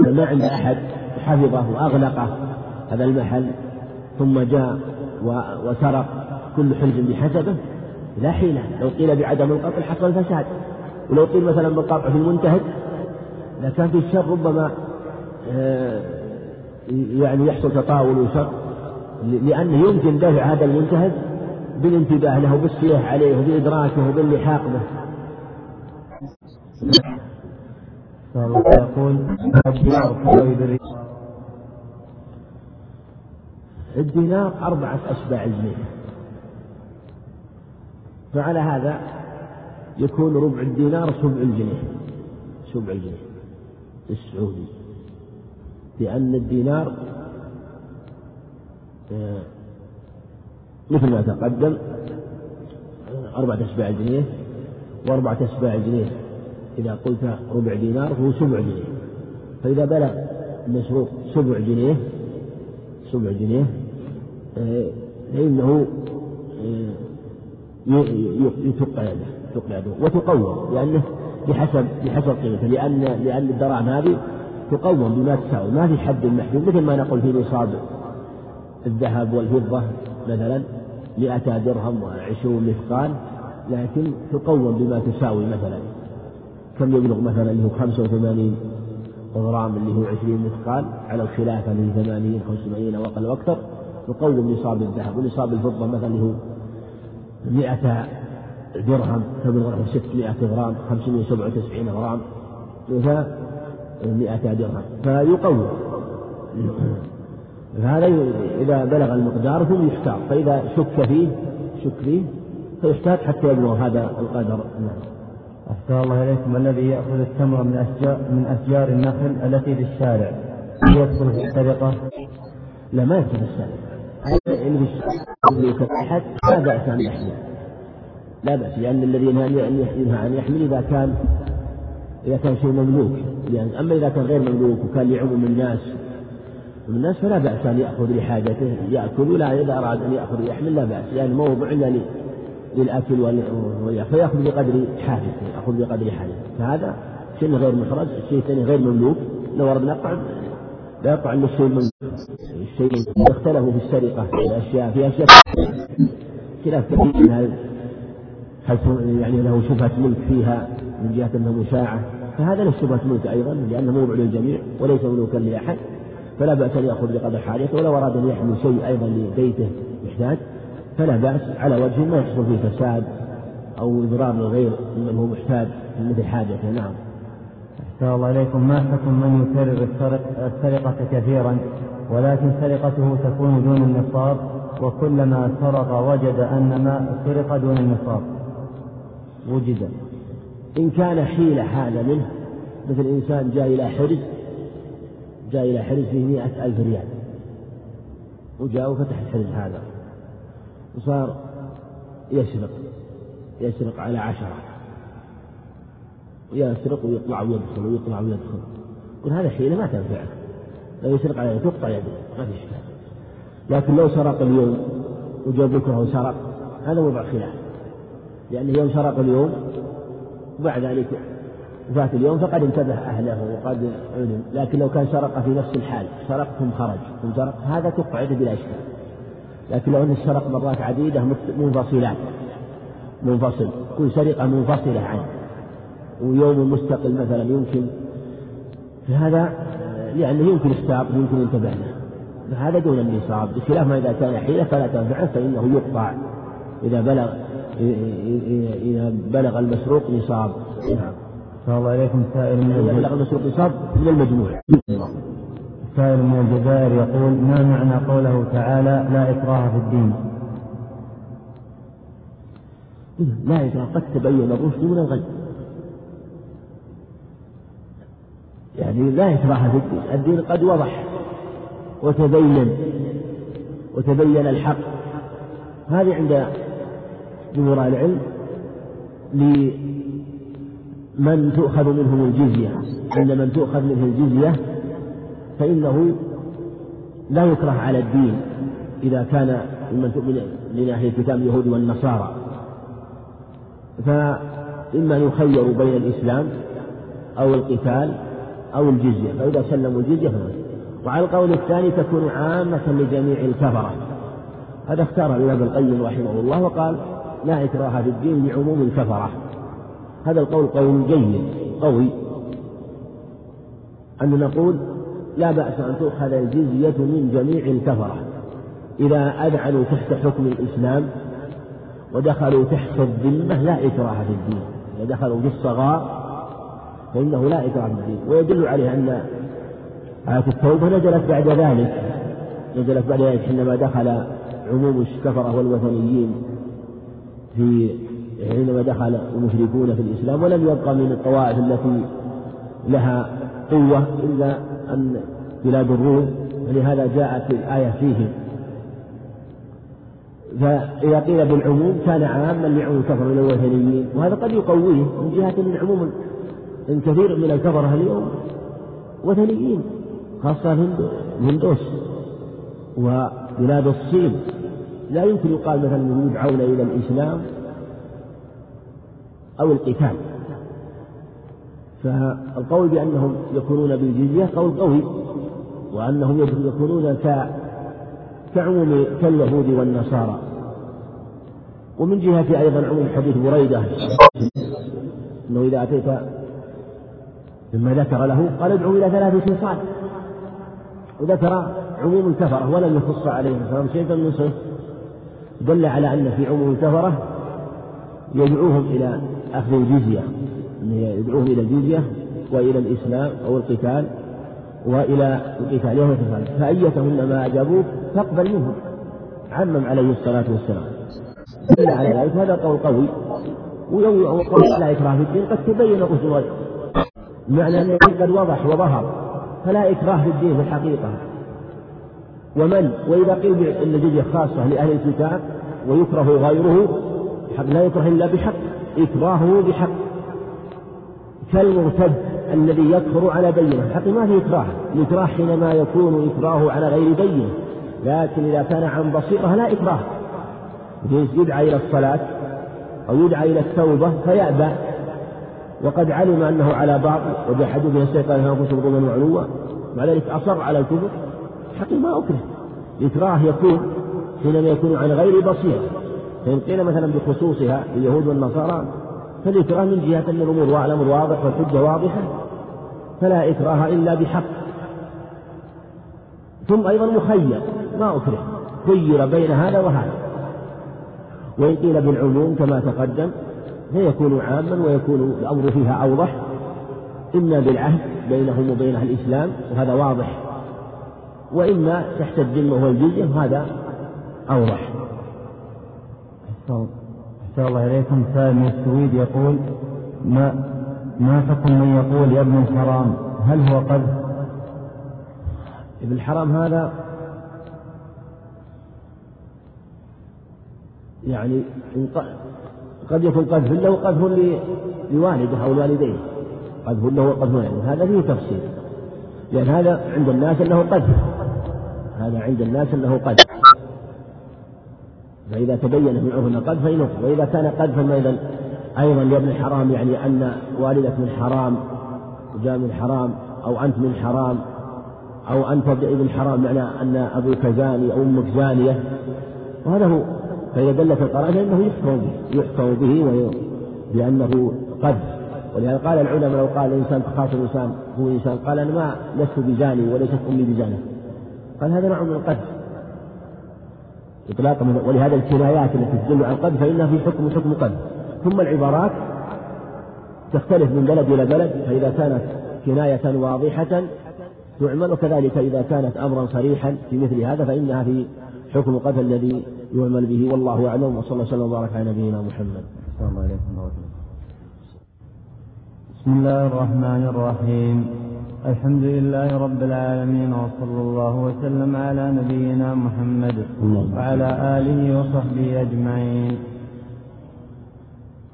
ما عند أحد حفظه وأغلقه هذا المحل. ثم جاء وسرق كل حرز بحسبه. لا حيلة لو قيل بعدم القطع حصل فساد ولو قيل مثلا بالقطع في المنتهك إذا كان في الشر ربما آه، يعني يحصل تطاول وشر. لأنه يمكن دفع هذا المنتهك بالانتباه له بالصياح عليه وبإدراكه وباللحاق به. يقول الدينار أربعة أشباع جنيه فعلى هذا يكون ربع الدينار سبع الجنيه سبع الجنيه السعودي. لأن الدينار آه، مثل ما تقدم أربعة أشباع جنيه وأربعة أشباع جنيه إذا قلت ربع دينار فهو سبع جنيه. فإذا بلغ المشروط سبع جنيه سبع جنيه آه، فإنه آه، يتق يده تقلع يده وتقوم لأنه بحسب بحسب قيمته لأن لأن الدراهم هذه تقوم بما تساوي ما في حد محدود مثل ما نقول في نصاب الذهب والفضة مثلا مئة درهم وعشرون مثقال لكن تقوم بما تساوي مثلا كم يبلغ مثلا؟ خمسة وثمانين غرام اللي هو عشرين مثقال على الخلافة هي ثمانين خمسة وثمانين وأقل وأكثر تقوم نصاب الذهب. ونصاب الفضة مثلا اللي هو مئة درهم تبلغ 600 غرام 597 غرام مئة درهم. فيقوم. فهذا إذا بلغ المقدار ثم يحتاط فإذا شك فيه شك فيه فيحتاط حتى يبلغ هذا القدر. نعم. أحسن الله إليكم. الذي يأخذ التمر من أشجار من أشجار النخل التي في الشارع. يدخل في السرقة؟ لا ما يدخل في هذا اللي في الشارع. أحد لا بأس أن يحمل. لا بأس لأن الذي ينهى أن يحمل إذا كان إذا كان شيء مملوك. يعني أما إذا كان غير مملوك وكان لعموم الناس. الناس فلا بأس أن يأخذ لحاجته. يأكل ولا إذا أراد أن يأخذ يحمل لا بأس. يعني موضع للأكل فيأخذ بقدر حاجته يأخذ بقدر حاجته فهذا شيء غير محرز الشيء الثاني غير مملوك. لو أردنا نقطع لا يقطع إلا الشيء المملوك الشيء اختلفوا في السرقة في الأشياء في أشياء خلاف كثير هل هل يعني له شبهة ملك فيها من جهة أنها مشاعة. فهذا له شبهة ملك أيضا لأنه موضع للجميع وليس ملوكا لأحد. فلا بأس أن يأخذ بقدر حاجته ولو أراد أن يحمل شيء أيضا لبيته يحتاج. فلا بأس على وجه ما يحصل فيه فساد أو إضرار للغير ممن هو محتاج مثل حاجته. نعم. أحسن الله إليكم. ما حكم من يكرر السرقة كثيرا؟ ولكن سرقته تكون دون النصاب وكلما سرق وجد أن ما سرق دون النصاب. وجد. إن كان حيلة هذا منه مثل إنسان جاء إلى حرز جاء إلى حرز فيه مئة ألف ريال وجاء وفتح الحرز هذا. وصار يسرق يسرق على عشرة. ويسرق ويطلع ويدخل ويطلع ويدخل. يقول هذا حيلة ما تنفعك لو يسرق عليه تقطع يده. ما في إشكال. لكن لو سرق اليوم وجاء بكرة وسرق هذا وضع خلاف. لأنه يوم سرق اليوم وبعد ذلك وفات اليوم فقد انتبه أهله وقد علم. لكن لو كان سرق في نفس الحال سرق ثم خرج. ثم سرق هذا تقطع يده بلا إشكال. لكن لو أنه سرق مرات عديدة منفصلات. منفصل. كل سرقة منفصلة عنه. ويوم مستقل مثلا يمكن. فهذا لأنه يمكن استاق يمكن انتبه له هذا دون النصاب. بخلاف ما إذا كان حيلة فلا تنفعه فإنه يقطع. إذا بلغ إذا بلغ المسروق نصاب. نعم. الله إليكم سائل من بلغ المسروق نصاب من المجموع. سائل من الجزائر يقول ما معنى قوله تعالى لا إكراه في الدين؟ لا إكراه قد تبين الرشد من الغي يعني لا إكراه في الدين. الدين قد وضح وتبين وتبين الحق. هذه عند جمهور العلم لمن تؤخذ منهم الجزية. عند من تؤخذ منه الجزية فإنه لا يكره على الدين إذا كان ممن تؤمن من أهل الكتاب اليهود والنصارى. فإما يخير بين الإسلام أو القتال أو الجزية فإذا سلموا الجزية فهم. وعلى القول الثاني تكون عامة لجميع الكفرة. هذا اختار الإمام القيم رحمه الله وقال لا إكراه في الدين لعموم الكفرة. هذا القول قول جيد قوي. أن نقول لا بأس أن تؤخذ الجزية من جميع الكفرة. إذا أذعنوا تحت حكم الإسلام ودخلوا تحت الذمة لا إكراه في الدين. إذا دخلوا في الصغار فإنه لا إكراه في الدين. ويدل عليه أن آية التوبة نزلت بعد ذلك. نزلت بعد ذلك حينما دخل عموم الكفرة والوثنيين في حينما دخل المشركون في الإسلام ولم يبقى من الطوائف التي لها قوة إلا أن بلاد الروم ولهذا جاءت الآية فيهم فإذا قيل بالعموم كان عاما لعموم الكفر من الوثنيين وهذا قد يقويه من جهة أن عموم إن كثير من الكفرة اليوم. وثنيين خاصة الهندوس وبلاد الصين. لا يمكن يقال مثلا يدعون إلى الإسلام أو القتال. فالقول بأنهم يكونون بالجزية قول قوي وأنهم يكونون كعموم كاليهود والنصارى. ومن جهة أيضا عموم حديث بريدة أنه إذا أتيت مما ذكر له قال ادعو إلى ثلاث خصال وذكر عموم الكفرة ولم يخص عليه السلام شيئا من صفه دل على أن في عموم الكفرة يدعوهم إلى أخذ الجزية. يدعوهم إلى الجزية وإلى الإسلام أو القتال وإلى القتال يوم القتال فأيتهن ما أجابوك فاقبل منهم. عمم عليه الصلاة والسلام. دل على ذلك. هذا قول قوي. وقول لا إكراه في الدين قد تبين الرسل معنى أن قد وضح وظهر. فلا إكراه في الدين في الحقيقة. ومن؟ وإذا قيل أن الجزية خاصة لأهل الكتاب ويكره غيره لا يكره إلا بحق. إكراهه بحق. كالمرتد الذي يكفر على بينة. الحق ما في إكراه. الإكراه حينما يكون إكراهه على غير بينة. لكن إذا كان عن بصيرة لا إكراه. يدعى إلى الصلاة أو يدعى إلى التوبة فيأبى. وقد علم أنه على باطل وجحدوا به استيقان أنفسهم ظلما وعلوا مع ذلك أصر على الكفر. حقيقة ما أكره. الإكراه يكون حينما يكون عن غير بصيرة. فإن قيل مثلا بخصوصها اليهود والنصارى فالإكراه من جهة أن الأمور الأمر واضح والحجة واضحة فلا إكراه إلا بحق. ثم أيضا مخير ما أكره خير بين هذا وهذا. وإن قيل بالعموم كما تقدم فيكون عاما ويكون الأمر فيها أوضح. إما بالعهد بينهم وبين أهل الإسلام وهذا واضح. وإما تحت الذمة والجزية وهذا أوضح. أحسن الله إليكم. سائل من السويد يقول ما ما حكم من يقول يا ابن الحرام هل هو قذف؟ ابن الحرام هذا يعني قد يكون قذف له وقذف لوالده أو لوالديه. قذف له وقذف يعني هذا فيه تفصيل. لأن هذا عند الناس أنه قذف. هذا عند الناس أنه قذف. فإذا تبين من عرف أنه قذف فإنه وإذا كان قذفا أيضا أيضا لابن الحرام يعني أن والدك من حرام وجاء من حرام أو أنت من حرام أو أنت ابن حرام معنى أن أبوك زاني أو أمك زانية. وهذا هو فإذا دلت القرآن فإنه يحكم به يحكم به بأنه قذف ولهذا قال العلماء لو قال الإنسان تخاطب إنسان هو إنسان قال أنا ما لست بزاني وليست أمي بزانية قال هذا نوع من القذف إطلاقا ولهذا الكنايات التي تدل على القذف فإنها في حكم حكم قذف. ثم العبارات تختلف من بلد إلى بلد فإذا كانت كناية واضحة تعمل وكذلك إذا كانت أمرا صريحا في مثل هذا فإنها في حكم القتل الذي يعمل به. والله أعلم وصلى الله وسلم وبارك على نبينا محمد. الله عليكم بسم الله الرحمن الرحيم. الحمد لله رب العالمين وصلى الله وسلم على نبينا محمد وعلى آله وصحبه أجمعين.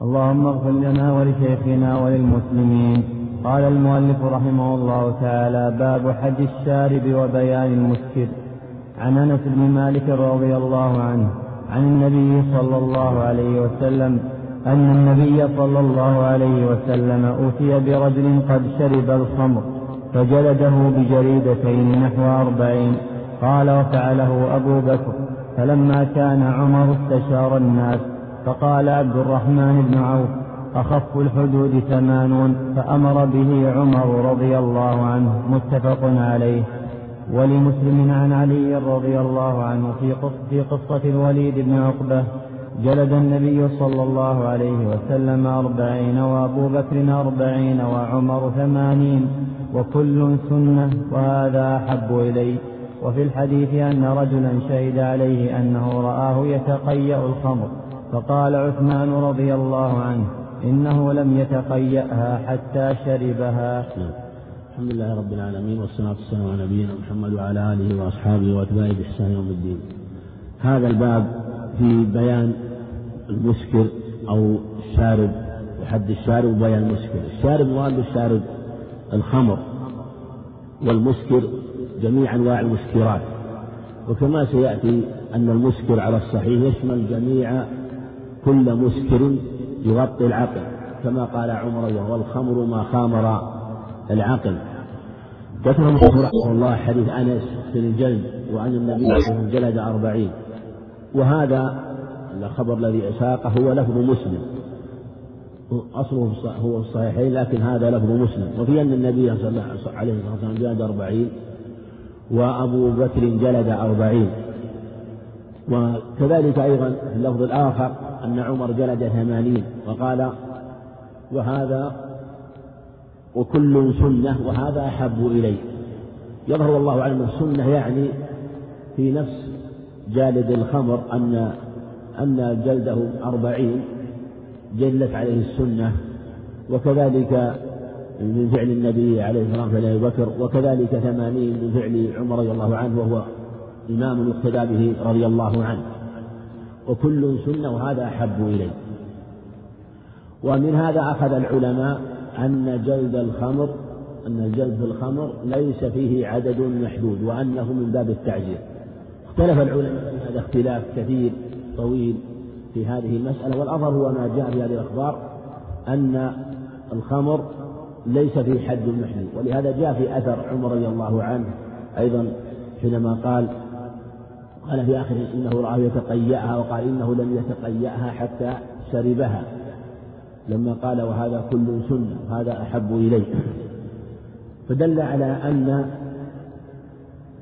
اللهم اغفر لنا ولشيخنا وللمسلمين. قال المؤلف رحمه الله تعالى باب حج الشارب وبيان المسكر. عن أنس بن مالك رضي الله عنه عن النبي صلى الله عليه وسلم أن النبي صلى الله عليه وسلم أوتي برجل قد شرب الخمر. فجلده بجريدتين نحو أربعين. قال وفعله أبو بكر فلما كان عمر استشار الناس فقال عبد الرحمن بن عوف أخف الحدود ثمانون فأمر به عمر رضي الله عنه متفق عليه. ولمسلم عن علي رضي الله عنه في في قصة الوليد بن عقبة جلد النبي صلى الله عليه وسلم أربعين وأبو بكر أربعين وعمر ثمانين. وكل سنة وهذا أحب إلي. وفي الحديث أن رجلا شهد عليه أنه رآه يتقيأ الخمر فقال عثمان رضي الله عنه إنه لم يتقيأها حتى شربها. الحمد لله رب العالمين والصلاة والسلام على نبينا محمد وعلى آله وأصحابه وأتباعه بإحسان يوم الدين. هذا الباب في بيان المسكر أو الشارب وحد الشارب وبيان المسكر. الشارب مراد الشارب الخمر والمسكر جميع أنواع المسكرات. وكما سيأتي أن المسكر على الصحيح يشمل جميع كل مسكر يغطي العقل كما قال عمر والخمر ما خامر العقل. ذكر رحمه الله حديث أنس في الجلد وعن النبي صلى الله عليه وسلم جلد أربعين. وهذا الخبر الذي ساقه هو لفظ مسلم. أصله هو في الصحيحين لكن هذا لفظ مسلم. وفي أن النبي صلى الله عليه وسلم جلد أربعين وأبو بكر جلد أربعين. وكذلك أيضا في اللفظ الآخر أن عمر جلد ثمانين وقال وهذا وكل سنة وهذا أحب إلي. يظهر والله أعلم السنة يعني في نفس جالد الخمر أن أن جلده أربعين جلت عليه السنة وكذلك من فعل النبي عليه الصلاة والسلام أبي بكر وكذلك ثمانين من فعل عمر رضي الله عنه وهو إمام يقتدى به رضي الله عنه. وكل سنة وهذا أحب إليه. ومن هذا أخذ العلماء أن جلد الخمر أن الجلد في الخمر ليس فيه عدد محدود وأنه من باب التعزير. اختلف العلماء هذا اختلاف كثير طويل. في هذه المسألة والأظهر هو ما جاء في هذه الأخبار أن الخمر ليس في حد محدود ولهذا جاء في أثر عمر رضي الله عنه أيضا حينما قال قال في آخر إنه رآه يتقيأها وقال إنه لم يتقيأها حتى شربها. لما قال وهذا كل سنة هذا أحب إليه. فدل على أن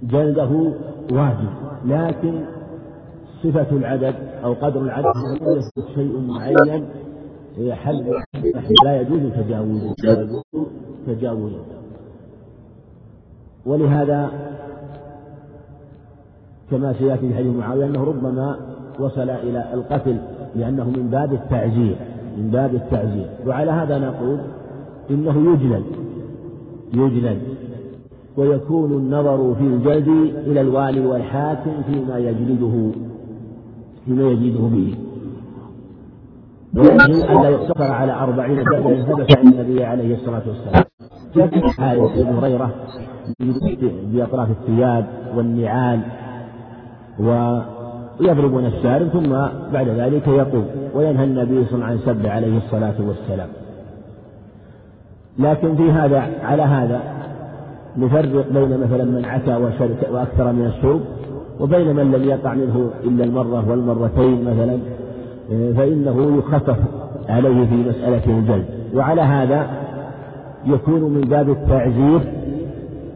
جلده واجب لكن صفة العدد أو قدر العدد. يثبت شيء معين. حد لا يجوز تجاوزه. تجاوزه. ولهذا كما سيأتي في حديث معاوية أنه ربما وصل إلى القتل لأنه من باب التعزير. من باب التعزير. وعلى هذا نقول إنه يجلد يجلد ويكون النظر في الجلد إلى الوالي والحاكم فيما يجلده. فيما يجلده به ويجب أن لا يقتصر على أربعين بل ثبت عن النبي عليه الصلاة والسلام. حارث بن هريرة بأطراف الثياب والنعال ويضربون الشارب ثم بعد ذلك يقوم وينهى النبي صلى الله عليه وسلم عن سب عليه الصلاة والسلام. لكن في هذا على هذا نفرق بين مثلا من عتى وأكثر من الشرب. وبين من لم يقع منه إلا المرة والمرتين مثلا فإنه يخفف عليه في مسألة الجلد. وعلى هذا يكون من باب التعزير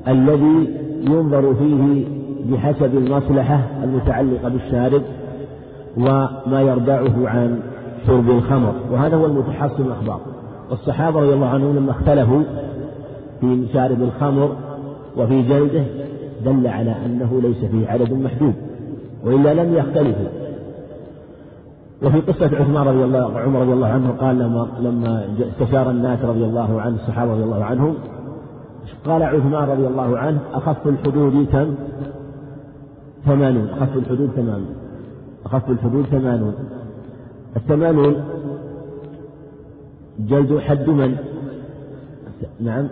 الذي ينظر فيه بحسب المصلحة المتعلقة بالشارب وما يردعه عن شرب الخمر. وهذا هو المتحصل الأخبار. والصحابة رضي الله عنهم لما اختلفوا في شارب الخمر وفي جلده دل على أنه ليس فيه عدد محدود وإلا لم يختلفوا. وفي قصة عثمان رضي الله عمر رضي الله عنه قال لما لما استشار الناس رضي الله عنه الصحابة رضي الله عنهم قال عثمان رضي الله عنه أخف الحدود كم؟ ثمانون. أخف الحدود ثمانون. أخف الحدود ثمانون. الثمانون جلد حد من؟ نعم.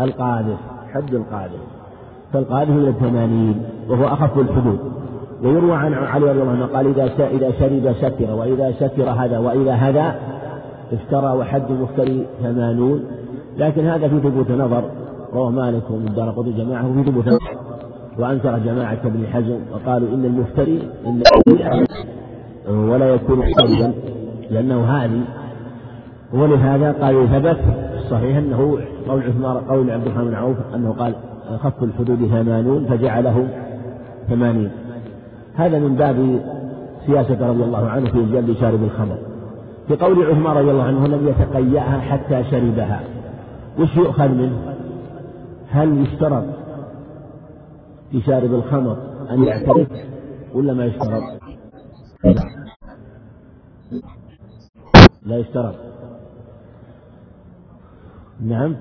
القاذف حد القاذف فالقاذف إلى الثمانين وهو أخف الحدود. ويروى عن علي رضي الله عنه قال إذا إذا شرب سكر وإذا سكر هذا وإذا هذا افترى وحد مفتري ثمانون. لكن هذا في ثبوت نظر رواه مالك ومن دار قطب جماعة في ثبوت نظر. وأنكر جماعة ابن حزم وقالوا إن المفتري إن ولا يكون حربا لأنه هذه ولهذا قالوا ثبت الصحيح أنه قول عثمان قول عبد الرحمن بن عوف أنه قال خف الحدود ثمانون فجعله ثمانين. هذا من باب سياسة رضي الله عنه في جلد شارب الخمر. في قول عثمان رضي الله عنه لم يتقيأها حتى شربها. وش يؤخذ منه؟ هل يشترط في شارب الخمر أن يعترف ولا ما يشترط؟ لا يشترط. نعم.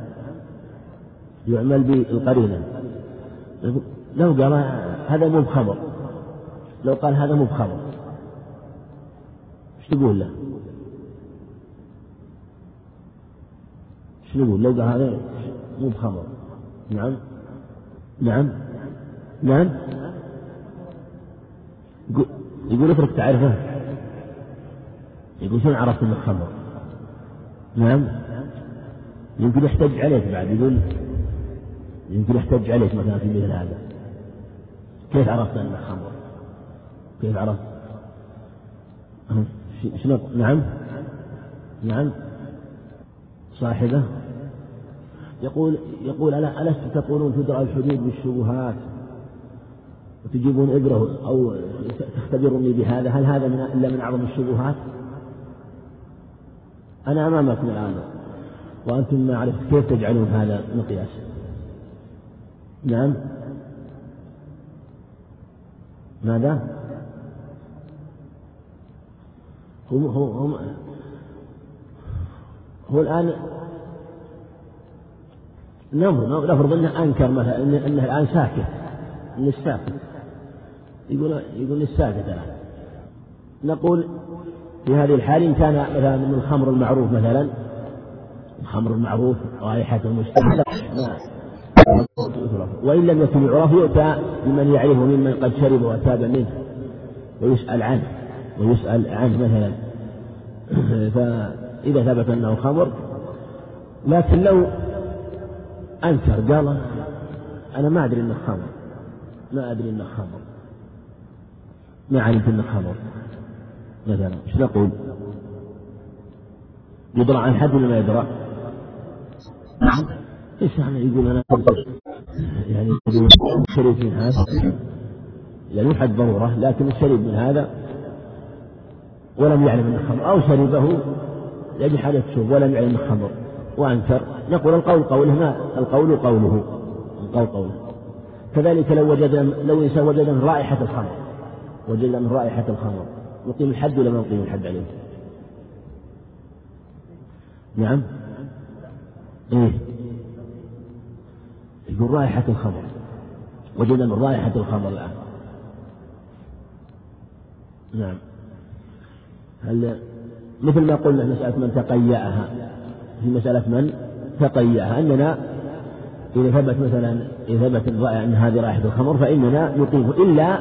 يعمل بالقرينة لو قال هذا مو بخبر. لو قال هذا مو بخبر. إيش تقول له؟ إيش نقول لو قال هذا مو بخبر. نعم. نعم. نعم. يقول اترك تعرفه. يقول شلون عرفت إنك خمر نعم. يمكن يحتج عليك بعد. يقول يمكن يحتج عليك مثلا في مثل هذا. كيف عرفت أنك خمر؟ كيف عرفت؟ شنو؟ نعم؟ نعم؟ صاحبه؟ يقول يقول ألا ألست تقولون تدرى الحدود بالشبهات وتجيبون إبرة أو تختبروني بهذا؟ هل هذا من إلا من أعظم الشبهات؟ أنا أمامكم الآن. وأنتم ما عرفت كيف تجعلون هذا مقياس؟ نعم. ماذا؟ هم هم هم هو الآن نفرض أنه أنكر مثلا أنه الآن ساكت أنه ساكت. يقول يقول الساكت الآن. نقول في هذه الحال إن كان مثلا من الخمر المعروف مثلا الخمر المعروف رائحة مشتعلة وإن لم يكن يعرف يؤتى بمن يعرفه ممن قد شرب وتاب منه ويسأل عنه ويسأل عنه مثلا فإذا ثبت أنه خمر لكن لو أنكر قال أنا ما أدري أنه خمر ما أدري أنه خمر ما علمت أنه خمر مثلا إيش نقول؟ يدرى عن حد ولا ما يدرى؟ إيش يعني يقول أنا يعني شريف من هذا. يعني حد ضرورة لكن الشريب من هذا ولم يعلم انه خمر أو شربه يعني حدث شوف ولم يعلم انه خمر وأنكر. نقول القول قوله ما؟ القول قوله. القول قوله. كذلك لو وجد لو انسان وجد من رائحة الخمر. وجد من رائحة الخمر. نقيم الحد ولا ما نقيم الحد عليه؟ نعم. إيه. يقول رائحة الخمر. وجد من رائحة الخمر الآن. نعم. هل مثل ما قلنا في مسألة من تقيأها. في مسألة من تقيأها. أننا إذا ثبت مثلا إذا ثبت أن هذه رائحة الخمر فإننا نقيمه إلا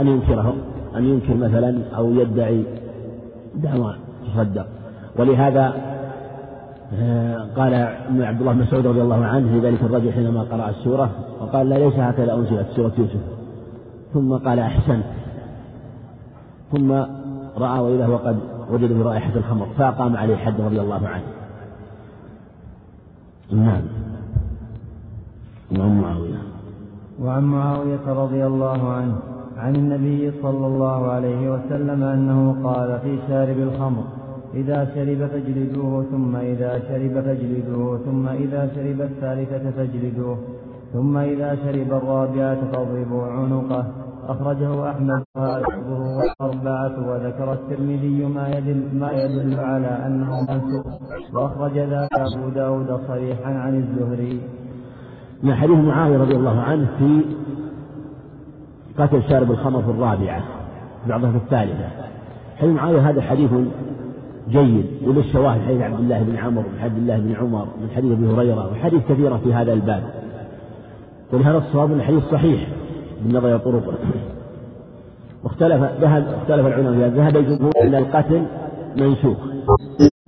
أن ينكره أن ينكر مثلا أو يدعي دعوى تصدق. ولهذا قال عبد الله مسعود رضي الله عنه في ذلك الرجل حينما قرأ السورة وقال لا ليس هكذا أنزلت سورة يوسف. ثم قال أحسنت. ثم رأى وإذا هو قد وجد برائحة الخمر فأقام عليه حد رضي الله عنه. نعم. وعن معاوية. وعن معاوية رضي الله عنه عن النبي صلى الله عليه وسلم أنه قال في شارب الخمر إذا شرب فاجلدوه ثم إذا شرب فاجلدوه ثم إذا شرب الثالثة فاجلدوه ثم إذا شرب الرابعة فاضربوا عنقه. أخرجه أحمد وأصحابه والأربعة وذكر الترمذي ما يدل, ما يدل على أنه منسوخ. وأخرج ذاك أبو داود صريحا عن الزهري. من حديث معاوية رضي الله عنه في قتل شارب الخمر في الرابعة بعضها في الثالثة. حديث معاوية هذا حديث جيد وللشواهد حديث عبد الله بن عمرو من عبد الله بن عمر من حديث أبي هريرة وحديث كثيرة في هذا الباب. ولهذا الصواب ان الحديث صحيح؟ بالنظر إلى طرقه واختلف ذهب اختلف العلماء ذهب الجمهور إلى القتل منسوخ.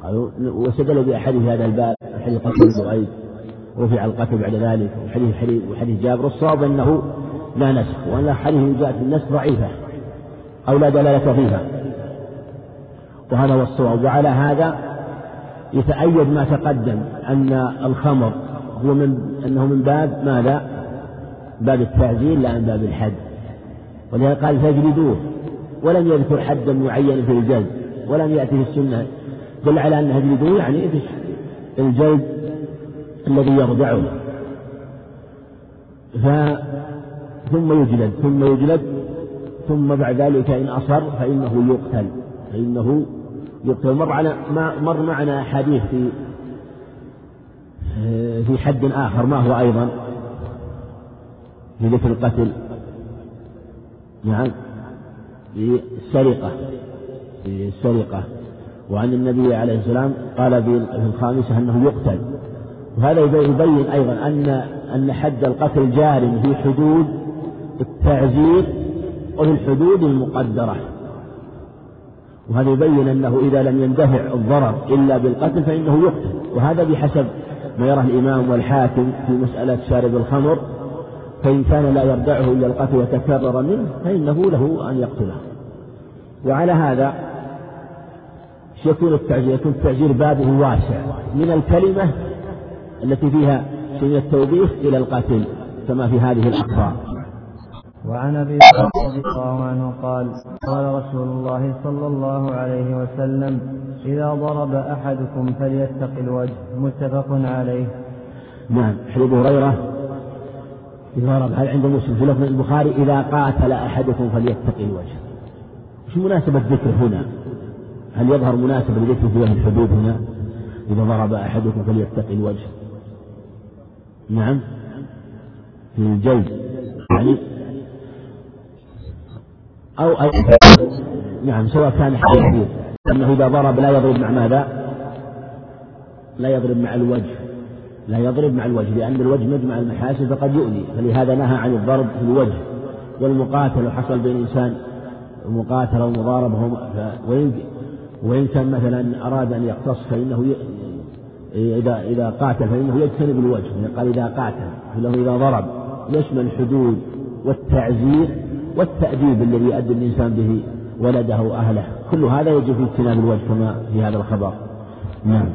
قالوا واستدلوا بأحاديث هذا الباب حديث قتل جريج رفع القتل بعد ذلك وحديث حديث وحديث جابر. الصواب أنه لا نسخ وأن احاديث جاءت في النسخ ضعيفة أو لا دلالة فيها. وهذا هو الصواب. وعلى هذا يتأيد ما تقدم أن الخمر هو من أنه من باب ماذا؟ باب التعزير لا من باب الحد. ولهذا قال فاجلدوه. ولم يذكر حدا معينا في الجلد ولم يأتي في السنة. دل على أنه اجلدوه يعني الجلد الذي يرضعه. ف ثم يجلد ثم يجلد ثم بعد ذلك إن أصر فإنه يقتل فإنه يقتل مر على مر معنا أحاديث في في حد آخر ما هو أيضا؟ في ذكر القتل. نعم. في السرقة. في السرقة. وعن النبي عليه السلام قال في الخامسة أنه يقتل. وهذا يبين أيضا أن أن حد القتل جار في حدود التعزير وفي الحدود المقدرة. وهذا يبين أنه إذا لم يندفع الضرر إلا بالقتل فإنه يقتل. وهذا بحسب ما يراه الإمام والحاكم في مسألة شارب الخمر. فإن كان لا يردعه إلا القتل وتكرر منه فإنه له أن يقتله. وعلى هذا يكون التعجير يكون التعجير بابه واسع. من الكلمة التي فيها شيء من التوبيخ إلى القتل كما في هذه الأخبار. وعن أبي رضي الله عنه قال قال رسول الله صلى الله عليه وسلم إذا ضرب أحدكم فليتق الوجه متفق عليه. نعم حديث ابو هريرة إذا ضرب هل عند مسلم في لفظ البخاري إذا قاتل أحدكم فليتق الوجه وش مناسبة الذكر هنا؟ هل يظهر مناسبة لذكر في الحدود هنا؟ إذا ضرب أحدكم فليتق الوجه نعم. في الجلد يعني أو نعم سواء كان حديث أنه إذا ضرب لا يضرب مع ماذا؟ لا يضرب مع الوجه. لا يضرب مع الوجه لأن الوجه مجمع المحاسن فقد يؤذي فلهذا نهى عن الضرب في الوجه. والمقاتل حصل بين إنسان المقاتلة والمضاربة وإن وإن كان مثلا أراد أن يقتص فإنه إذا إذا قاتل فإنه يجتنب الوجه. قال إذا قاتل فإنه إذا ضرب. يشمل الحدود والتعزير والتأديب الذي يؤدي الإنسان به ولده وأهله. كل هذا يجب في اجتناب الوجه كما في هذا الخبر. نعم.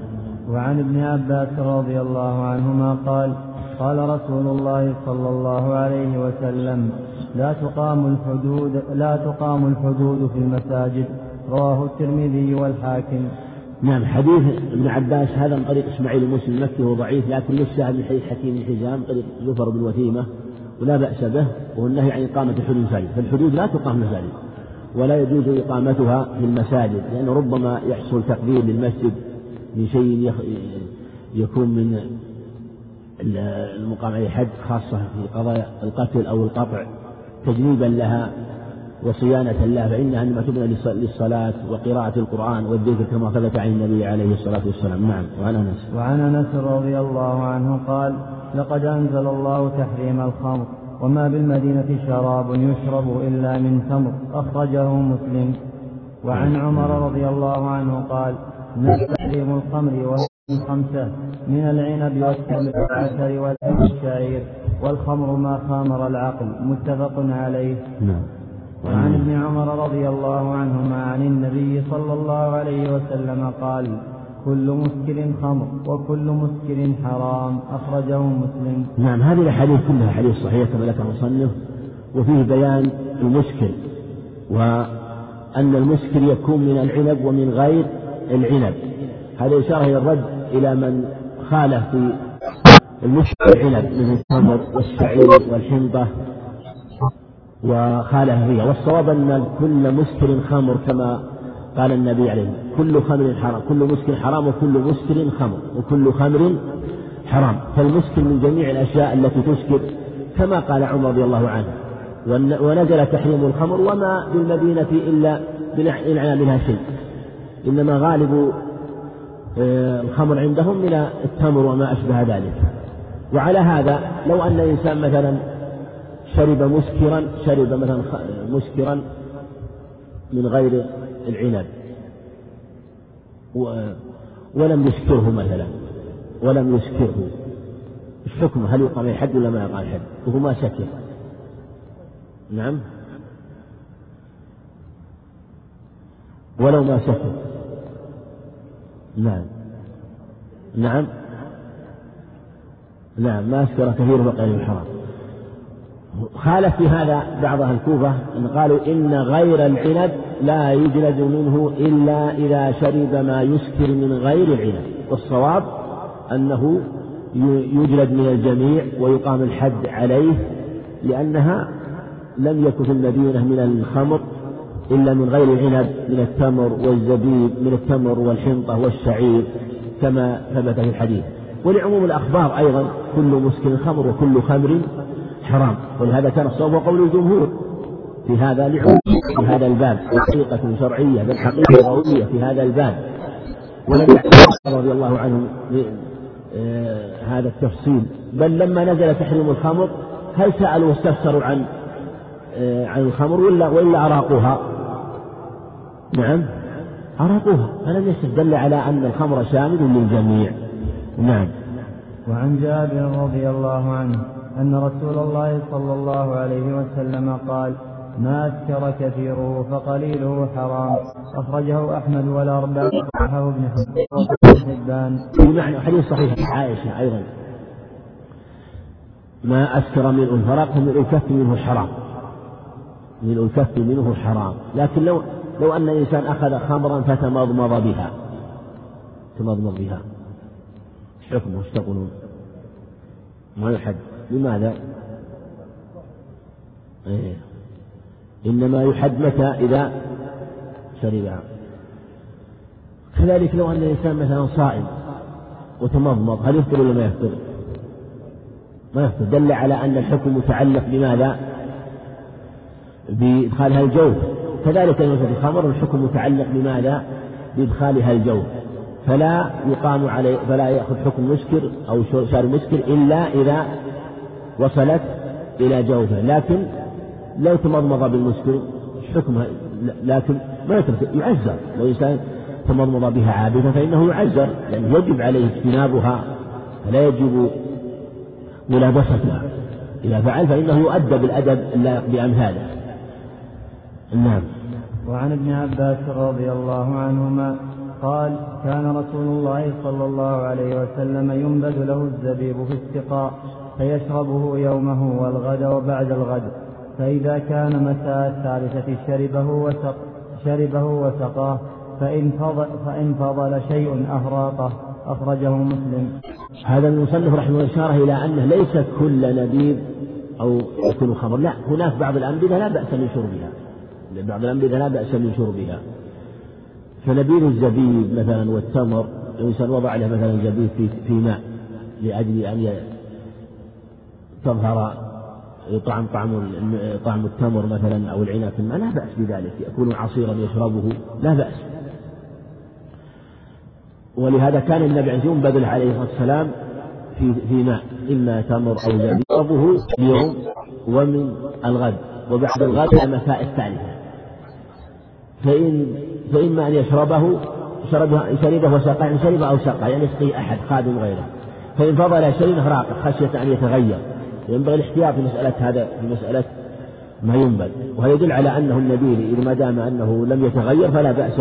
وعن ابن عباس رضي الله عنهما قال قال رسول الله صلى الله عليه وسلم لا تقام الحدود لا تقام الحدود في المساجد. رواه الترمذي والحاكم. نعم حديث ابن عباس هذا من طريق إسماعيل المسلم المكي هو ضعيف لكن للشاهد من حديث حكيم بن حزام طريق زفر بن وثيمة. ولا بأس به وهو النهي عن إقامة الحدود المساجد. فالحدود لا تقام المساجد ولا يجوز إقامتها في المساجد لأنه ربما يحصل تقدير للمسجد من شيء يكون من المقام عليه حد خاصة في قضايا القتل أو القطع تجنيبا لها وصيانة لها فإنها إنما تبنى للصلاة وقراءة القرآن والذكر كما ثبت عن النبي عليه الصلاة والسلام. نعم وعن أنس. وعن أنس رضي الله عنه قال لقد أنزل الله تحريم الخمر وما بالمدينة شراب يشرب إلا من تمر. أخرجه مسلم. وعن عمر رضي الله عنه قال تحريم الخمر وهي خمسة من العنب والتمر والعسل والشعير والخمر ما خامر العقل. متفق عليه. نعم. وعن ابن عمر رضي الله عنهما عن النبي صلى الله عليه وسلم قال كل مسكر خمر وكل مسكر حرام. أخرجه مسلم. نعم هذه الأحاديث كلها حديث صحيحة كما ذكر المصنف وفيه بيان المسكر وأن المسكر يكون من العنب ومن غير العنب. هذا إشارة إلى الرد إلى من خالف في المسكر العنب من التمر والشعير والحنطة وخالف فيها. والصواب أن كل مسكر خمر كما قال النبي عليه كل خمر حرام كل مسكر حرام وكل مسكر خمر وكل خمر حرام. فالمسكر من جميع الأشياء التي تسكر كما قال عمر رضي الله عنه ونزل تحريم الخمر وما بالمدينة إلا بالإنعام منها شيء. إنما غالب آه، الخمر عندهم من التمر وما أشبه ذلك. وعلى هذا لو أن إنسان مثلا شرب مسكرا شرب مثلا مسكرا من غير العنب. ولم يسكره مثلا ولم يسكره الحكم هل يقام حد ولا ما يقام حد؟ وهو ما سكر نعم. ولو ما سكر نعم. نعم. نعم ما أسكر كثير بقي الحرام. خالف في هذا بعض أهل الكوفة أن قالوا إن غير العنب لا يجلد منه إلا إذا شرب ما يسكر من غير العنب. والصواب أنه يجلد من الجميع ويقام الحد عليه لأنها لم يكن في المدينة من الخمر إلا من غير العنب من التمر والزبيب من التمر والحنطة والشعير كما ثبت في الحديث. ولعموم الأخبار أيضا كل مسكر خمر وكل خمر حرام. ولهذا كان الصواب وقول الجمهور. في هذا لعموم في هذا الباب. حقيقة شرعية بل حقيقة قولية في هذا الباب. ولم رضي الله عنه آه، هذا التفصيل. بل لما نزل تحريم الخمر هل سألوا واستفسروا عن آه، عن الخمر ولا ولا أراقوها؟ نعم. أراقوها. فلم يستدل على أن الخمر شامل للجميع. نعم. وعن جابر رضي الله عنه أن رسول الله صلى الله عليه وسلم قال ما أسكر كثيره فقليله حرام. أخرجه أحمد والأربعة صححه ابن حبان. حديث صحيح عائشة أيضا. ما أسكر من الفرق من الكف منه حرام. من الكف منه حرام. لكن لو لو أن إنسان أخذ خمرا فتمضمض بها. تمضمض بها. حكمه إيش تقولون؟ ما يحد لماذا؟ إيه. إنما يحد متى إذا شربها كذلك لو أن الإنسان مثلا صائم وتمضمض هل يفطر ولا ما يفطر؟ ما يفطر دل على أن الحكم متعلق بماذا؟ بإدخالها الجوف كذلك في الخمر الحكم متعلق بماذا؟ بإدخالها الجوف فلا يقام عليه فلا يأخذ حكم مسكر أو شارب مسكر إلا إذا وصلت إلى جوفه. لكن لو تمضمض بالمسكر حكمها لكن ما يعزر لو إنسان تمضمض بها عابثا فإنه يعزر لأنه يجب عليه اجتنابها فلا يجب ملابستها. إذا فعل فإنه يؤدب الأدب اللائق بأمثاله. نعم. وعن ابن عباس رضي الله عنهما قال كان رسول الله صلى الله عليه وسلم ينبذ له الزبيب في السقاء. فيشربه يومه والغد وبعد الغد. فإذا كان مساء الثالثة شربه وسق شربه وسقاه فإن فضل, فإن فضل شيء أهراقه. أخرجه مسلم. هذا المصنف رحمه الله إشارة إلى أنه ليس كل نبيذ أو يكون خمر لا هناك بعض الأنبذة لا بأس من شربها. بعض الأنبذة لا بأس من شربها. فنبيذ الزبيب مثلا والتمر الإنسان وضع له مثلا زبيب في, في ماء لأجل أن تظهر طعم طعم طعم التمر مثلا أو العنب الماء لا بأس بذلك. يكون عصيرا يشربه لا بأس. ولهذا كان النبي عليه ينبذل عليه الصلاة والسلام في في ماء إما تمر أو زبيب يشربه يوم ومن الغد. وبعد الغد المساء الثالثة. فإن فإما أن يشربه شربه شربه وسقى يعني شرب أو سقى يعني يسقي أحد خادم غيره. فإن فضل شيء أهراق خشية أن يتغير. ينبغي الاحتياط في مسألة هذا في مسألة ما ينبذ وهذا يدل على أنه النبيل إذا ما دام أنه لم يتغير فلا بأس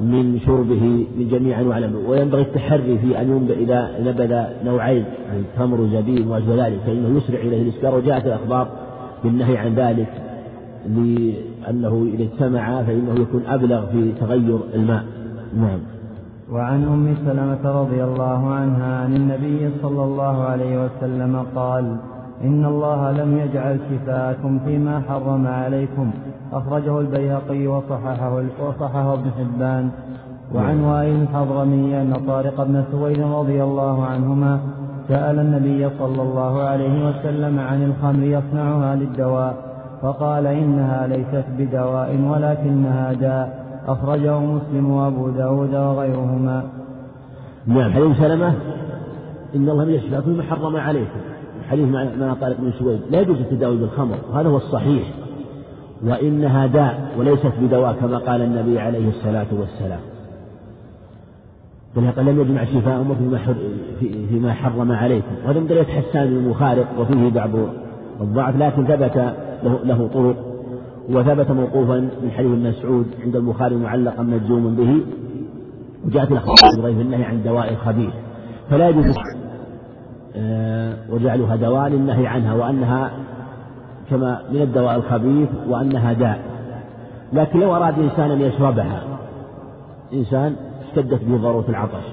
من شربه من جميع أنواع وينبغي التحري في أن ينبذ إذا نبذ نوعين يعني تمر وزبيب وما ذلك فإنه يسرع إليه الإسكار. وجاءت الأخبار بالنهي عن ذلك لأنه إذا اجتمع فإنه يكون أبلغ في تغير الماء. نعم. وعن أم سلمة رضي الله عنها عن النبي صلى الله عليه وسلم قال إن الله لم يجعل شفاءكم فيما حرم عليكم. أخرجه البيهقي وصححه وصححه ابن حبان. وعن وائل الحضرمي أن طارق بن سويد رضي الله عنهما سأل النبي صلى الله عليه وسلم عن الخمر يصنعها للدواء فقال إنها ليست بدواء ولكنها داء. أخرجه مسلم وأبو داود وغيرهما. نعم. حديث سلمة إن الله يشفى فيما حرم عليكم. حديث مع طارق بن سويد. لا يجوز التداوي بالخمر وهذا هو الصحيح. وإنها داء وليست بدواء كما قال النبي عليه الصلاة والسلام. بل لم يجمع شفاء فيما, فيما حرم عليكم. وهذا من طريقة حسان المخارق وفيه بعض الضعف لكن ثبت له, له طرق. وثبت موقوفا من حديث ابن مسعود عند البخاري معلقا مجزوم به وجاءت الأخبار بغير النهي عن دواء الخبيث. فلا يجوز آه، وجعلها دواء للنهي عنها وأنها كما من الدواء الخبيث وأنها داء. لكن لو أراد إنسان أن يشربها إنسان اشتدت به ضرورة العطش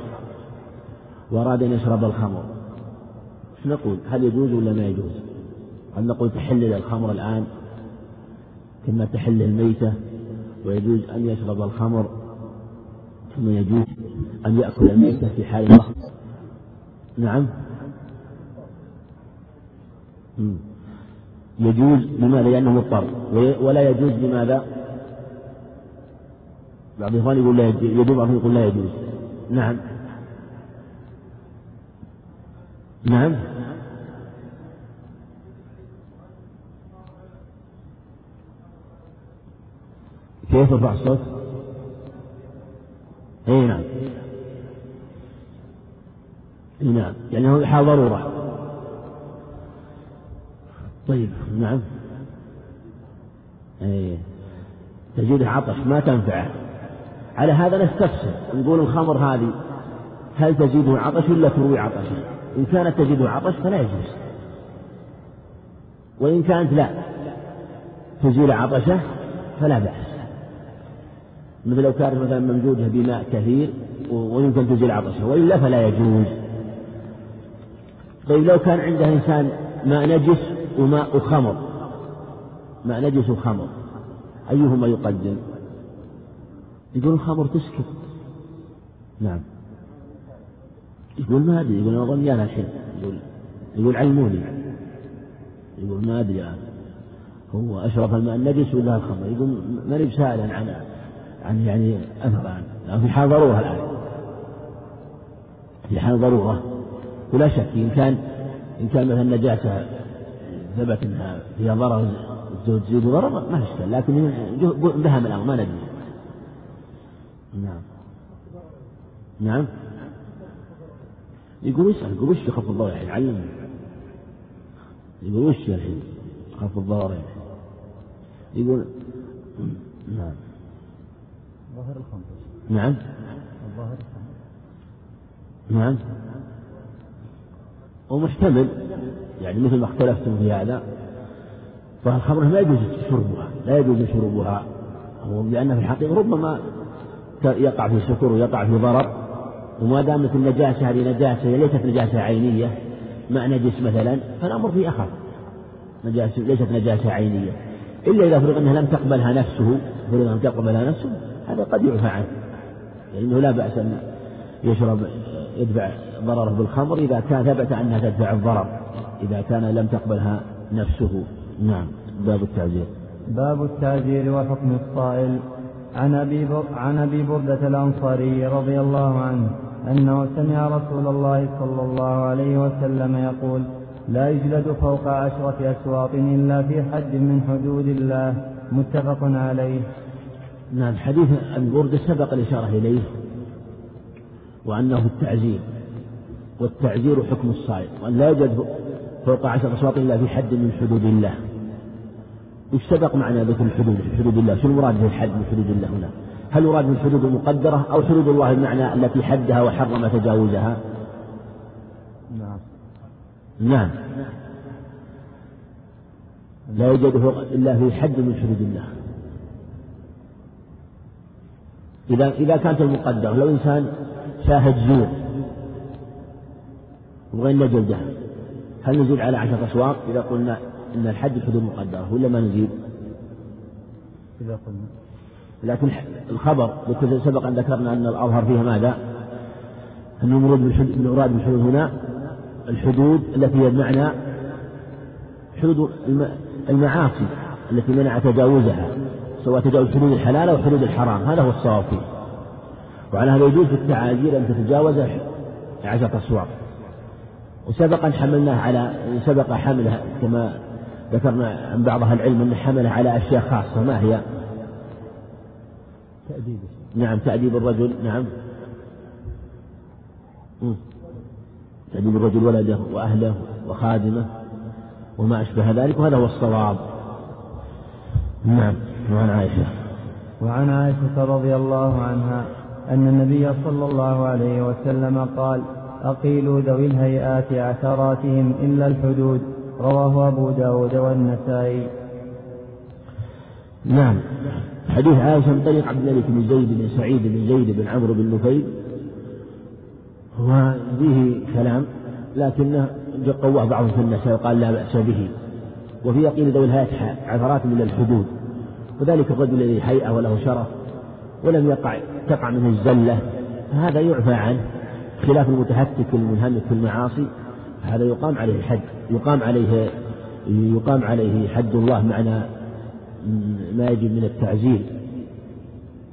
وأراد أن يشرب الخمر. إيش نقول؟ هل يجوز ولا ما يجوز؟ هل نقول تحل الخمر الآن كما تحل الميتة ويجوز أن يشرب الخمر ثم يجوز أن يأكل الميتة في حال الوقت نعم. يجوز لماذا؟ لأنه مضطر. ولا يجوز لماذا؟ بعض الإخوان يقول لا يجوز بعضهم يقول لا يجوز. نعم. نعم. كيف أرفع الصوت؟ اي نعم. اي نعم. يعني هو حال ضرورة. طيب نعم. اي تجده عطش ما تنفعه. على هذا نستفسر. نقول الخمر هذه هل تزيده عطش ولا تروي عطشا؟ إن كانت تزيده عطش فلا يجوز. وإن كانت لا تزيل عطشه فلا بأس. مثل لو كانت مثلا ممزوجة بماء كثير ويمكن تزيل عطشه وإلا فلا يجوز. طيب لو كان عنده إنسان ماء نجس وماء خمر ماء نجس وخمر أيهما يقدم؟ يقول الخمر تسكت نعم. يقول ما أدري يقول أنا ظنيان الحين. يقول يقول علموني. يقول ما أدري هو أشرف الماء النجس ولا الخمر؟ يقول ماني بسائلا عن عن يعني أثر الآن في حال ضرورة الآن. في حال ضرورة. ولا شك إن كان إن كان مثلا نجاسة ثبت أنها فيها ضرر الزوج زيد ضرر ما في إشكال. لكن بهم الأمر ما ندري. نعم. نعم. يقول اسأل يقول وش يخف الضرر الحين علمني يقول وش الحين خف الضرر يقول نعم. ظاهر الخمر نعم. الظاهر الخمر نعم. ومحتمل. يعني مثل ما اختلفتم في هذا فالخمر لا يجوز شربها لا يجوز شربها. لأن في الحقيقة ربما يقع في سكر ويقع في ضرر وما دامت النجاسة هذه نجاسة ليست نجاسة عينية مع نجس مثلا فالأمر فيه أخف. نجاسة ليست نجاسة عينية. إلا إذا فرض أنها لم تقبلها نفسه فرض أن تقبلها نفسه هذا قد يعفى عنه. لأنه لا بأس أن يشرب يدفع ضرره بالخمر إذا كان ثبت أنها تدفع الضرر إذا كان لم تقبلها نفسه. نعم. باب التعزير. باب التعزير وحكم الصائل. عن أبي, عن أبي بردة الأنصاري رضي الله عنه أنه سمع رسول الله صلى الله عليه وسلم يقول لا يجلد فوق عشرة أسواط إلا في حد من حدود الله. متفق عليه. نعم حديث بردة سبق الإشارة إليه وأنه التعزير والتعزير حكم الصائل وأن لا يوجد فوق عشر أصوات إلا في حد من حدود الله. وش سبق معنى ذكر الحدود حدود الله؟ شو المراد بالحد من حدود الله هنا؟ هل يراد بالحدود المقدرة أو حدود الله المعنى التي حدها وحرم تجاوزها؟ نعم. نعم. لا يوجد فوق إلا في حد من حدود الله. إذا إذا كانت المقدرة لو إنسان شاهد زور وغير جلدها هل نزيد على عشرة أسواق إذا قلنا أن الحد الحدود مقدرة ولا ما نزيد؟ إذا قلنا لكن الخبر سبق أن ذكرنا أن الأظهر فيها ماذا؟ أن المراد بالحدود بالحدود هنا الحدود التي هي بمعنى حدود المعاصي التي منع تجاوزها سواء تجاوز حدود الحلال أو حدود الحرام هذا هو الصواب فيه. وعلى هذا يجوز في التعازير أن تتجاوز عشرة أسواق وسبق أن حملناه على سبق حملها كما ذكرنا عن بعض أهل العلم أن حملها على أشياء خاصة. ما هي؟ تأديب. نعم تأديب الرجل. نعم. تأديب الرجل ولده وأهله وخادمه وما أشبه ذلك وهذا هو الصواب. نعم. وعن عائشة. وعن عائشة رضي الله عنها أن النبي صلى الله عليه وسلم قال أقيلوا ذوي الهيئات عثراتهم إلا الحدود. رواه أبو داود والنسائي. نعم. حديث عائشة من طريق عبد الملك بن زيد بن سعيد بن زيد بن عمرو بن نفيل. وفيه كلام لكنه قواه بعضهم في النساء وقال لا بأس به. وفي قيل ذوي الهيئات عثرات من الحدود. وذلك الرجل الذي هيئة وله شرف ولم يقع تقع منه الزلة فهذا يعفى عنه خلاف المتهتك المنهمك في المعاصي هذا يقام عليه الحد يقام عليه يقام عليه حد الله معنى ما يجب من التعزير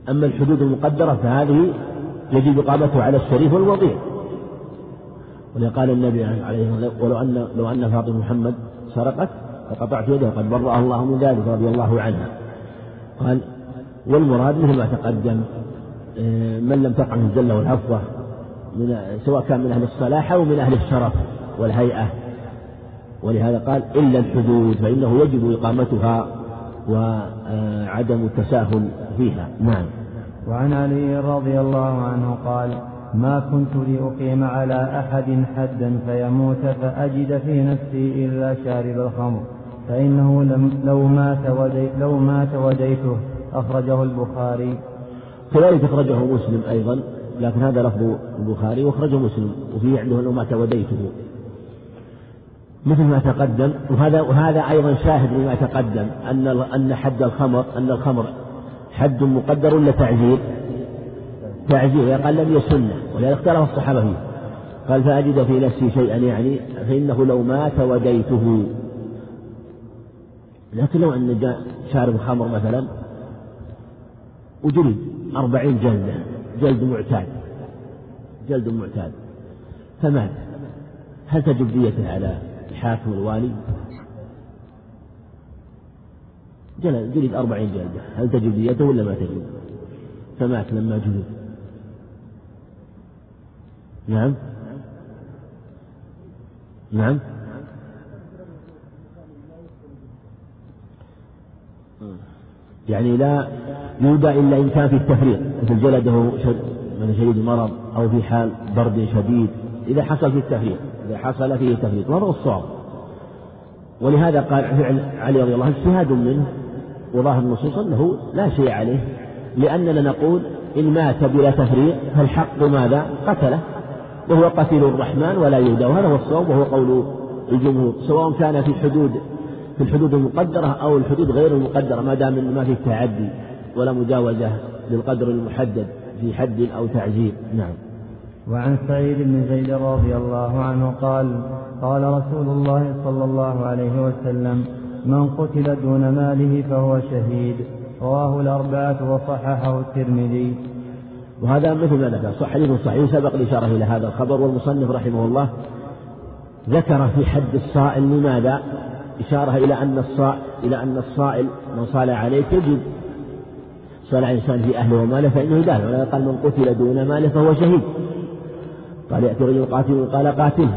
أما الحدود المقدرة فهذه يجب إقامتها على الشريف والوضيع. ولقال النبي عليه الصلاة ولو أن لو أن فاطمة محمد سرقت فقطعت يده قد برأها الله من ذلك رضي الله عنها. قال والمراد مثل ما تقدم آه، من لم تقع من الزلة والعفوة من سواء كان من أهل الصلاح أو من أهل الشرف والهيئة. ولهذا قال إلا الحدود فإنه يجب إقامتها وعدم التساهل فيها. نعم. وعن علي رضي الله عنه قال ما كنت لأقيم على أحد حدا فيموت فأجد في نفسي إلا شارب الخمر. فإنه لو مات ودي لو مات وديته أخرجه البخاري. كذلك أخرجه مسلم أيضا لكن هذا لفظ البخاري وأخرجه مسلم وفيه عنده انه مات وديته مثل ما تقدم وهذا وهذا أيضا شاهد لما تقدم أن أن حد الخمر أن الخمر حد مقدر ولا تعزير؟ تعزير قال لم يسنه ولهذا اختلف الصحابة فيه. قال فأجد في نفسي شيئا يعني فإنه لو مات وديته لكن لو أن جاء شارب خمر مثلا وجلد أربعين جلدة جلد معتاد جلد معتاد. فمات. هل تجب ديته على الحاكم الوالي؟ جلد أربعين جلدة. هل تجد ديته ولا ما تجد فمات لما جلد نعم. نعم. يعني لا يودى إلا إن كان في التفريق مثل جلده من شديد المرض أو في حال برد شديد إذا حصل في التفريق إذا حصل فيه تفريط وهذا الصواب ولهذا قال فعل علي رضي الله عنه اجتهاد منه وظاهر النصوص أنه لا شيء عليه لأننا نقول إن مات بلا تفريق فالحق ماذا؟ قتله وهو قتيل الرحمن ولا يهدى وهذا هو الصواب وهو قول الجمهور سواء كان في الحدود في الحدود المقدرة أو الحدود غير المقدرة ما دام ما فيه تعدي ولا مجاوزة للقدر المحدد في حد أو تعزير. نعم. وعن سعيد بن زيد رضي الله عنه قال قال رسول الله صلى الله عليه وسلم من قتل دون ماله فهو شهيد. رواه الأربعة وصححه الترمذي. وهذا مثل ما ذكر صح حديث صحيح سبق الإشارة إلى هذا الخبر والمصنف رحمه الله ذكر في حد الصائل لماذا؟ إشارة إلى أن الصائل إلى أن الصائل من صال عليك يجب صال على الإنسان في أهله وماله فإنه يدافع ولا قال من قتل دون ماله فهو شهيد. قال يأتي رجل قاتل قال قاتله.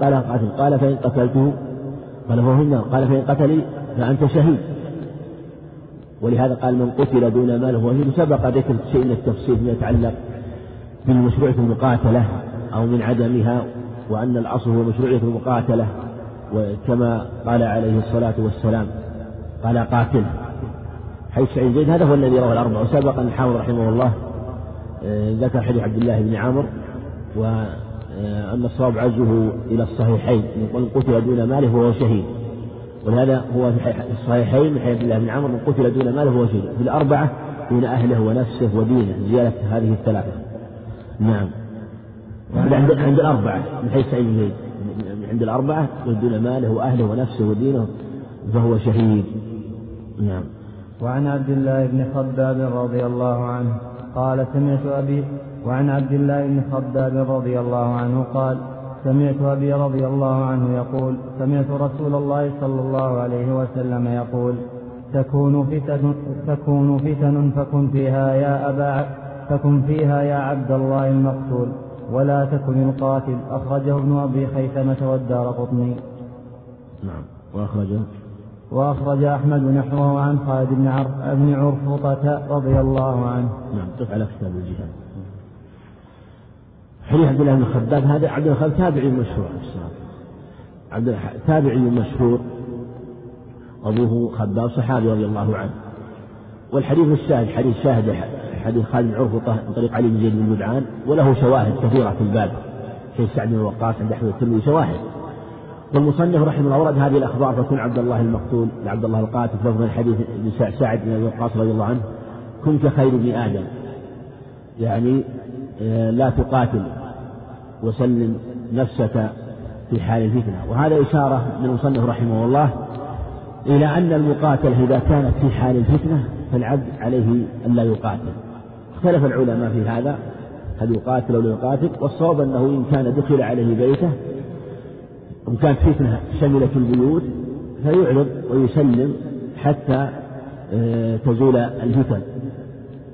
قال قاتل قال فإن قتلته قال فهو النار قال فإن قتلي فأنت شهيد. ولهذا قال من قتل دون ماله فهو شهيد. سبق ذكر شيء من التفصيل فيما يتعلق بمشروعية المقاتلة أو من عدمها وأن الأصل هو مشروعية المقاتلة. وكما قال عليه الصلاة والسلام قال قاتل. حيث سعيد زيد هذا هو الذي رواه الأربعة. وسبق أن حاول رحمه الله آه، ذكر حديث عبد الله بن عامر وأن الصواب عزه إلى الصحيحين من قتل دون ماله فهو شهيد. ولهذا هو في الصحيحين من حديث الله بن عمرو من قتل دون ماله فهو شهيد. في الأربعة دون أهله ونفسه ودينه زيادة هذه الثلاثة. نعم. عند عند الأربعة من حيث سعيد بن عند الأربعة دون ماله وأهله ونفسه ودينه فهو شهيد. نعم. وعن عبد الله بن خباب رضي الله عنه قال سمعت أبي وعن عبد الله بن خباب رضي الله عنه قال سمعت أبي رضي الله عنه يقول سمعت رسول الله صلى الله عليه وسلم يقول تكون فتن تكون فتن فكن فيها يا أبا فكن فيها يا عبد الله المقتول. ولا تكن القاتل. أخرجه ابن أبي خيثمة والدار قطني. نعم. وأخرجه؟ وأخرج أحمد نحوه عن خالد بن عر... بن عرفطة رضي الله عنه. نعم. تقف على كتاب الجهاد. حديث عبد الله بن خباب هذا عبد الله تابعي مشهور عبد تابعي مشهور. أبوه خباب صحابي رضي الله عنه. والحديث الشاهد حديث شاهد حديث خالد بن عرفطة من طريق علي بن زيد بن جدعان وله شواهد كثيرة في الباب شيخ سعد بن وقاص عند أحمد الترمذي شواهد. والمصنف رحمه الله ورد هذه الأخبار فكن عبد الله المقتول لعبد الله القاتل من حديث ابن سعد بن أبي وقاص رضي الله عنه كن كخير ابن آدم. يعني آه، لا تقاتل وسلم نفسك في حال الفتنة. وهذا إشارة من المصنف رحمه الله إلى أن المقاتل إذا كانت في حال الفتنة فالعبد عليه أن لا يقاتل. اختلف العلماء في هذا. هل يقاتل أو لا يقاتل؟ والصواب أنه إن كان دخل عليه بيته وإن كانت فتنة شملت البيوت فيعرض ويسلم حتى آه، تزول الفتن.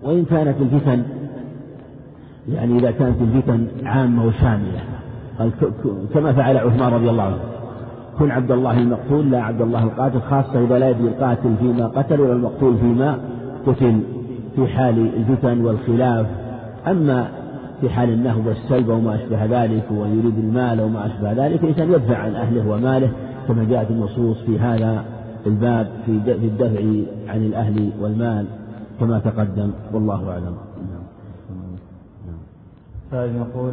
وإن كانت الفتن يعني إذا كانت الفتن عامة وشاملة. كما فعل عثمان رضي الله عنه. كن عبد الله المقتول لا عبد الله القاتل خاصة إذا لا يدري القاتل فيما قتل ولا المقتول فيما قتل. في حال الفتن والخلاف. أما في حال النهب والسلب وما أشبه ذلك ويريد المال وما أشبه ذلك الإنسان يدفع عن أهله وماله كما جاءت النصوص في هذا الباب في الدفع عن الأهل والمال كما تقدم. والله أعلم. سائل يقول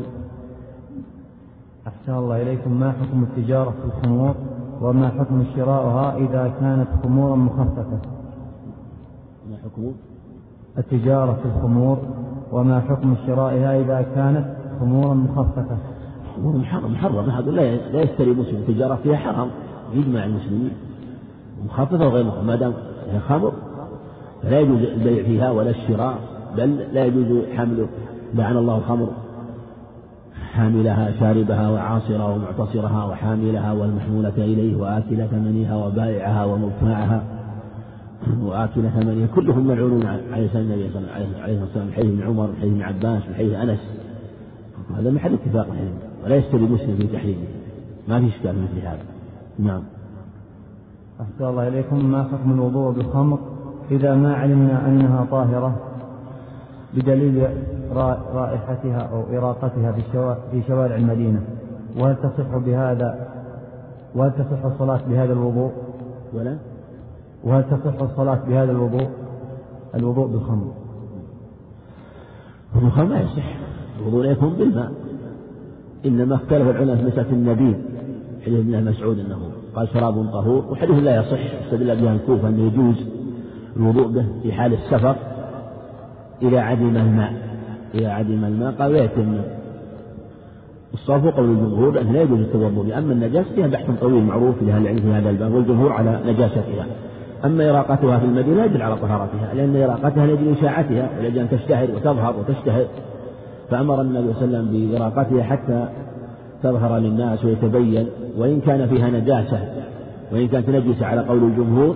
أحسن الله إليكم ما حكم التجارة في الخمور وما حكم شراؤها إذا كانت خمورا مخففة؟ ما حكم؟ التجارة في الخمور وما حكم شرائها إذا كانت خمورا مخففة. خمور محرم محرم. أحد لا يشتري مسلم. التجارة فيها حرام. يجمع المسلمين. مخففة وغير مخففة. ما دام هي خمر فلا يجوز البيع فيها ولا الشراء بل لا يجوز حمل لعن الله الخمر. حاملها شاربها وعاصرها ومعتصرها وحاملها والمحمولة إليه وآكلة منيها وبائعها ومبتاعها وآكل ثمانية كلهم ملعونون على لسان النبي صلى الله عليه وسلم حديث ابن عمر حديث ابن عباس حديث أنس. هذا محل اتفاق العلم ولا يشتري مسلم في تحريمه. ما في إشكال مثل هذا. نعم. أحسن الله إليكم. ما حكم الوضوء بالخمر إذا ما علمنا أنها طاهرة بدليل رائحتها أو إراقتها في شوارع المدينة؟ وهل تصح بهذا وهل تصح الصلاة بهذا الوضوء؟ ولا؟ وهل تصح الصلاة بهذا الوضوء؟ الوضوء بالخمر. الخمر ما يصح. الوضوء لا يكون بالماء. إنما اختلف العلماء في مسألة النبيذ حديث ابن مسعود أنه قال شراب طهور وحديث لا يصح. استدل بها الكوفة أنه يجوز الوضوء به في حال السفر إذا عدم الماء. إذا عدم الماء قال ويتم الصواب قول الجمهور أنه لا يجوز التوضؤ أما النجاسة فيها بحث طويل معروف لأهل العلم في هذا الباب والجمهور على نجاستها أما إراقتها في المدينة لا يدل على طهارتها لأن إراقتها لأجل إشاعتها ولأجل أن تشتهر وتظهر وتشتهر. فأمر النبي صلى الله عليه وسلم بإراقتها حتى تظهر للناس ويتبين وإن كان فيها نجاسة وإن كانت نجسة على قول الجمهور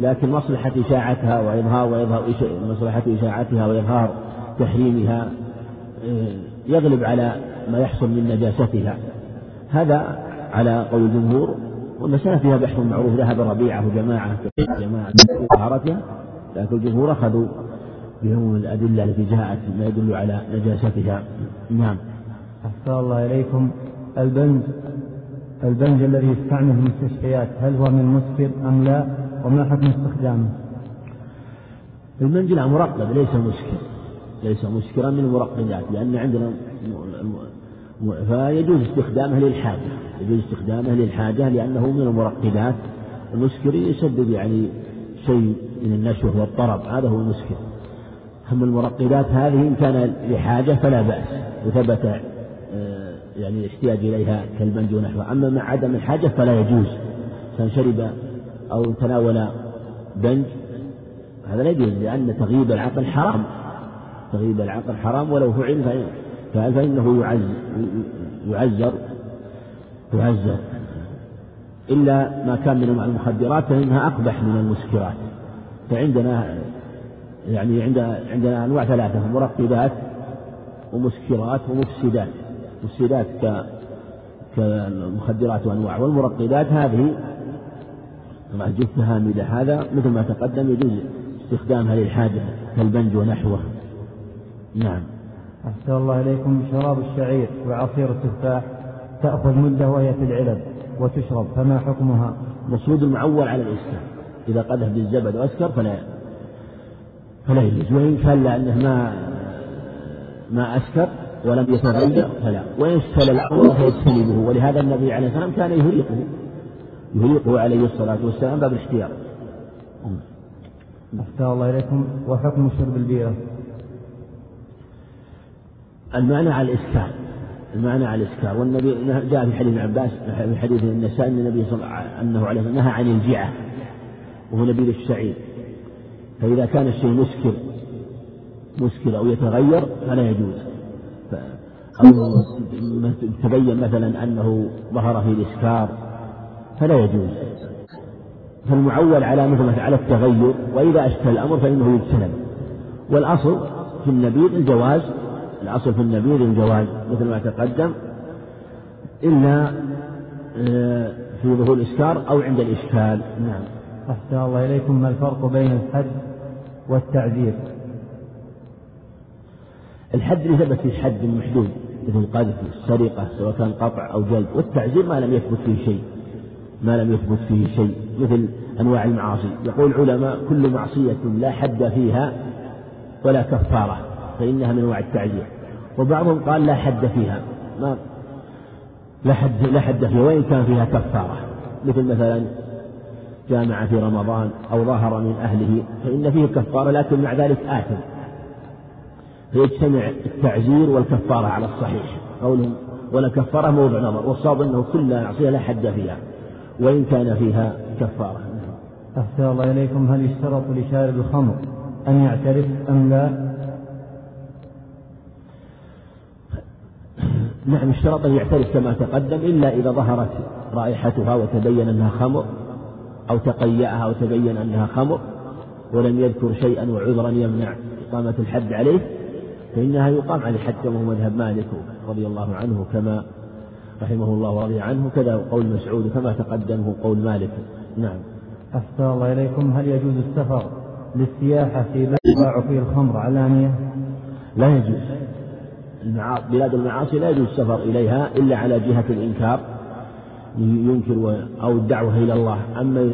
لكن مصلحة إشاعتها وإظهار وإظهار مصلحة إشاعتها وإظهار تحريمها آه، يغلب على ما يحصل من نجاستها. هذا على قول الجمهور. والمسألة فيها بحث معروف ذهب ربيعة وجماعة جماعة طهارتها لكن الجمهور أخذوا بهم الأدلة التي جاءت ما يدل على نجاستها. نعم. أحسن الله إليكم. البنج البنج الذي يستعمل في المستشفيات هل هو من مسكر أم لا؟ وما حكم استخدامه؟ المنجل مرقب ليس مسكر ليس مسكرا من المرقدات لأن عندنا فيجوز استخدامه للحاجة يجوز استخدامه للحاجة لأنه من المرقدات المسكر يسبب يعني شيء من النشوة والطرب هذا هو المسكر. أما المرقدات هذه إن كان لحاجة فلا بأس وثبت آه، يعني احتياج إليها كالبنج ونحوه. أما مع عدم الحاجة فلا يجوز. إنسان شرب أو تناول بنج هذا لا يجوز لأن تغييب العقل حرام. تغييب العقل حرام ولو فعل فإنه يعزر يعزر إلا ما كان من المخدرات فإنها أقبح من المسكرات. فعندنا يعني عند عندنا أنواع ثلاثة مرقبات ومسكرات ومفسدات. مفسدات ك كالمخدرات وأنواع. والمرقبات هذه مع جثة هامدة. هذا مثل ما تقدم يجوز استخدامها للحاجة كالبنج ونحوه. نعم. أحسن الله إليكم. شراب الشعير وعصير التفاح. تأخذ مدة وهي في العلب وتشرب فما حكمها؟ مصود المعول على الإسكار إذا قدح بالزبد وأسكر فلا فلا يجوز. وإن كان لأنه ما ما أسكر ولم يتغير فلا. وإن اشتل الأمر فيجتنبه. ولهذا النبي عليه والسلام كان يهريقه يهريقه عليه الصلاة والسلام باب الاحتياط. أحسن الله إليكم. وحكم شرب البيرة؟ المعنى على الإسكار المعنى على الإسكار. والنبي جاء في حديث عباس في حديث النساء أن النبي صلى الله عليه وسلم نهى عن الجعة وهو نبيذ الشعير فإذا كان الشيء مسكر مسكر أو يتغير فلا يجوز. أو تبين مثلا أنه ظهر في الإسكار فلا يجوز. فالمعول على مثل على التغير وإذا أشكل الأمر فإنه يجتنب والأصل في النبيذ الجواز الأصل في النبيذ الجواز مثل ما تقدم إلا آه، في ظهور الإسكار أو عند الإشكال. نعم. أحسن الله إليكم. ما الفرق بين الحد والتعذير؟ الحد اللي ثبت فيه حد محدود مثل القذف السرقة سواء كان قطع أو جلد والتعزير ما لم يثبت فيه شيء ما لم يثبت فيه شيء مثل أنواع المعاصي. يقول العلماء كل معصية لا حد فيها ولا كفارة فإنها من أنواع التعزير وبعضهم قال لا حد فيها. ما لا حد لا حد فيها وإن كان فيها كفارة. مثل مثلا جامع في رمضان أو ظهر من أهله فإن فيه كفارة لكن مع ذلك آثم. فيجتمع التعزير والكفارة على الصحيح. قولهم ولا كفارة موضع نظر والصواب أنه كل معصية لا حد فيها وإن كان فيها كفارة. أحسن الله إليكم. هل يشترط لشارب الخمر أن يعترف أم لا؟ نعم اشترط أن يعترف كما تقدم إلا إذا ظهرت رائحتها وتبين أنها خمر أو تقيأها وتبين أنها خمر ولم يذكر شيئا وعذرا يمنع إقامة الحد عليه فإنها يقام على الحد كما هو مذهب مالك رضي الله عنه كما رحمه الله ورضي عنه كذا قول مسعود كما تقدمه قول مالك. نعم. أحسن الله إليكم. هل يجوز السفر للسياحة في بلد يباع فيه الخمر علانية؟ لا يجوز. بلاد المعاصي لا يجوز السفر إليها إلا على جهة الإنكار ينكر أو الدعوة إلى الله. أما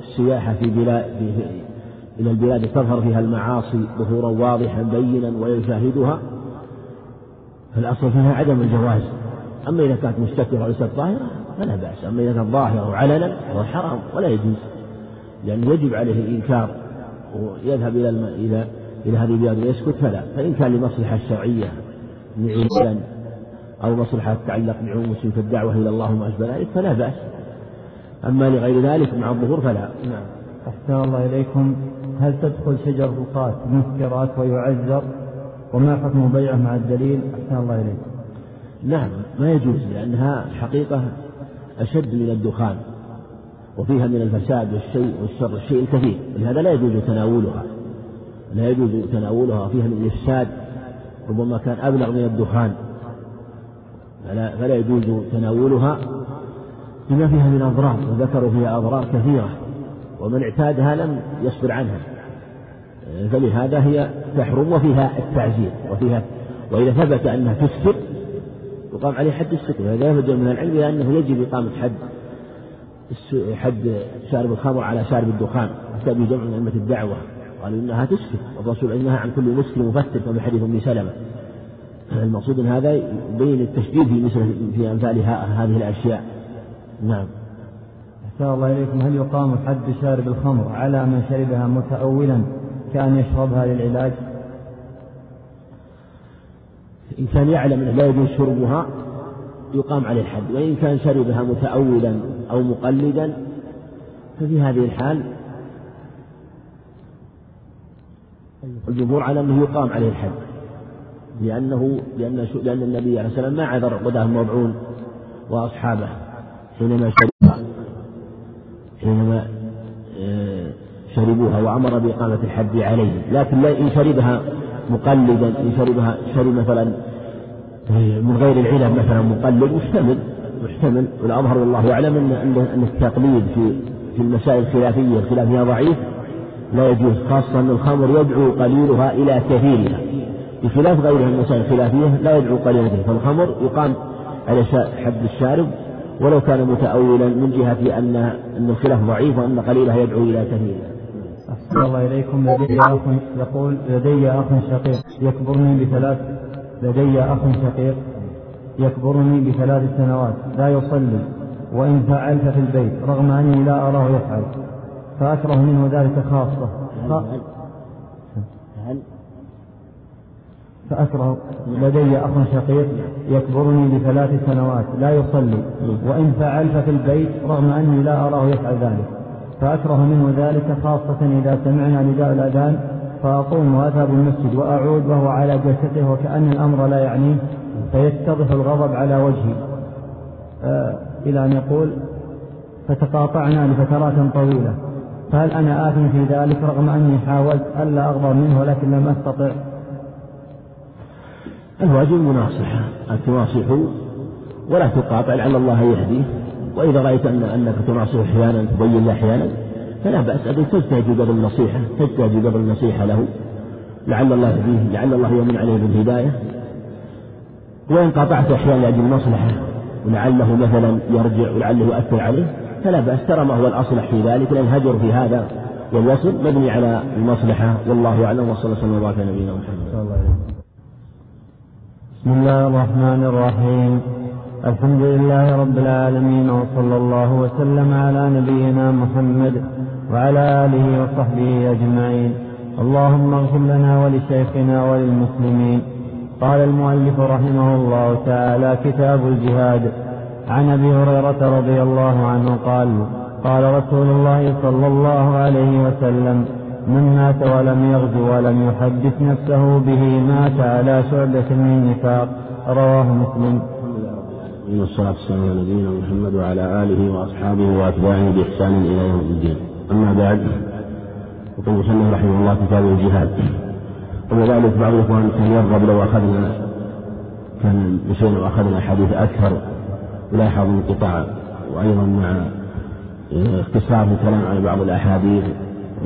السياحة في بلاد إلى البلاد تظهر فيها المعاصي ظهورا واضحا بينا ويشاهدها فالأصل فيها عدم الجواز. أما إذا كانت مستترة وليست ظاهرة فلا بأس. أما إذا كانت ظاهرة وعلنا فهو حرام ولا يجوز لأنه يجب عليه الإنكار ويذهب إلى. إلى إلى هذه البلاد ويسكت. فلا. فإن كان لمصلحة شرعية نعوما أو مصلحة تتعلق بعموم في الدعوة إلى الله وما أشبه ذلك فلا بأس. أما لغير ذلك مع الظهور فلا. نعم. أحسن الله إليكم. هل تدخل شجر القات مسكرات ويعذر وما حكم بيعه مع الدليل؟ أحسن الله إليكم. نعم ما يجوز لأنها حقيقة أشد من الدخان وفيها من الفساد والشيء والشر الشيء الكثير لهذا لا يجوز تناولها. لا يجوز تناولها فيها من الإفساد ربما كان أبلغ من الدخان. فلا, فلا يجوز تناولها بما فيها من أضرار وذكروا فيها أضرار كثيرة ومن اعتادها لم يصبر عنها. فلهذا هي تحرم وفيها التعزير وفيها وإذا ثبت أنها تسكر يقام عليه حد السكر وهذا يفهم من العلم أنه يجب إقامة حد حد شارب الخمر على شارب الدخان حتى بجمع من أئمة الدعوة. قالوا إنها تسكر الرسول إنها عن كل مسكر مفتر كما حديث أم سلمة. المقصود ان هذا يبين التشديد في مثل في أمثال هذه الأشياء. نعم. أحسن الله إليكم. هل يقام حد شارب الخمر على من شربها متأولا كأن يشربها للعلاج؟ إن كان يعلم أنه لا يجوز شربها يقام عليه الحد. وإن كان شربها متأولا أو مقلدا ففي هذه الحال الجمهور على أنه يقام عليه الحد. لأنه لأن لأن النبي عليه السلام ما عذر قداه الموضعون وأصحابه. حينما شربها حينما آه، شربوها وأمر بإقامة الحد عليه. لكن إن شربها مقلدا إن شربها شرب مثلا من غير العلم مثلا مقلد محتمل محتمل. والأظهر والله أعلم أن أن التقليد في في المسائل الخلافية الخلاف فيها ضعيف. لا يجوز خاصة أن الخمر يدعو قليلها إلى كثيرها. بخلاف غيرها من المسائل الخلافية لا يدعو قليلها فالخمر يقام على حد الشارب ولو كان متأولا من جهة أن أن الخلاف ضعيف وأن قليلها يدعو إلى كثيرها. أحسن الله إليكم. لدي أخ يقول لدي أخ شقيق. يكبرني بثلاث لدي أخ شقيق. يكبرني بثلاث سنوات. لا يصلي. وإن فعلت في البيت رغم أني لا أراه يفعل. فأكره منه ذلك خاصة. هل فأكره. لدي أخ شقيق يكبرني بثلاث سنوات لا يصلي. وإن فعل ففي البيت رغم أني لا أراه يفعل ذلك. فأكره منه ذلك خاصة إذا سمعنا نداء الأذان فأقوم وأذهب المسجد وأعود وهو على جلسته وكأن الأمر لا يعنيه فيتضح الغضب على وجهي. آه إلى أن يقول فتقاطعنا لفترات طويلة. فهل أنا آثم في ذلك رغم أني حاولت ألا أغضب منه ولكن لم أستطع؟ الواجب المناصحة أن تناصحه ولا تقاطع لعل الله يهديه وإذا رأيت أن أنك تناصح أحيانا تبين له أحيانا فلا بأس أن تجتهد قبل النصيحة تجتهد قبل النصيحة له. لعل الله يهديه لعل الله يمن عليه بالهداية. وإن قاطعت أحيانا لأجل المصلحة ولعله مثلا يرجع ولعله يؤثر عليه. فلا بأس ترى ما هو الأصلح في ذلك لأن الهجر في هذا والوصل مبني على المصلحة. والله أعلم وصلى الله وسلم وبارك على نبينا محمد. بسم الله الرحمن الرحيم. الحمد لله رب العالمين وصلى الله وسلم على نبينا محمد وعلى آله وصحبه أجمعين. اللهم اغفر لنا ولشيخنا وللمسلمين. قال المؤلف رحمه الله تعالى كتاب الجهاد. عن أبي هريرة رضي الله عنه قال قال رسول الله صلى الله عليه وسلم من مات ولم يغزو ولم يحدث نفسه به مات على شعبة من نفاق. رواه مسلم. والصلاة والسلام على نبينا محمد وعلى آله وأصحابه وأتباعه بإحسان إلى يوم الدين. أما بعد يقول المصنف رحمه الله كتاب الجهاد. وذلك بعض الإخوان كان يرغب لو أخذنا كان مشينا وأخذنا حديث أكثر لاحظ انقطاع وأيضا مع اختصار في الكلام عن بعض الأحاديث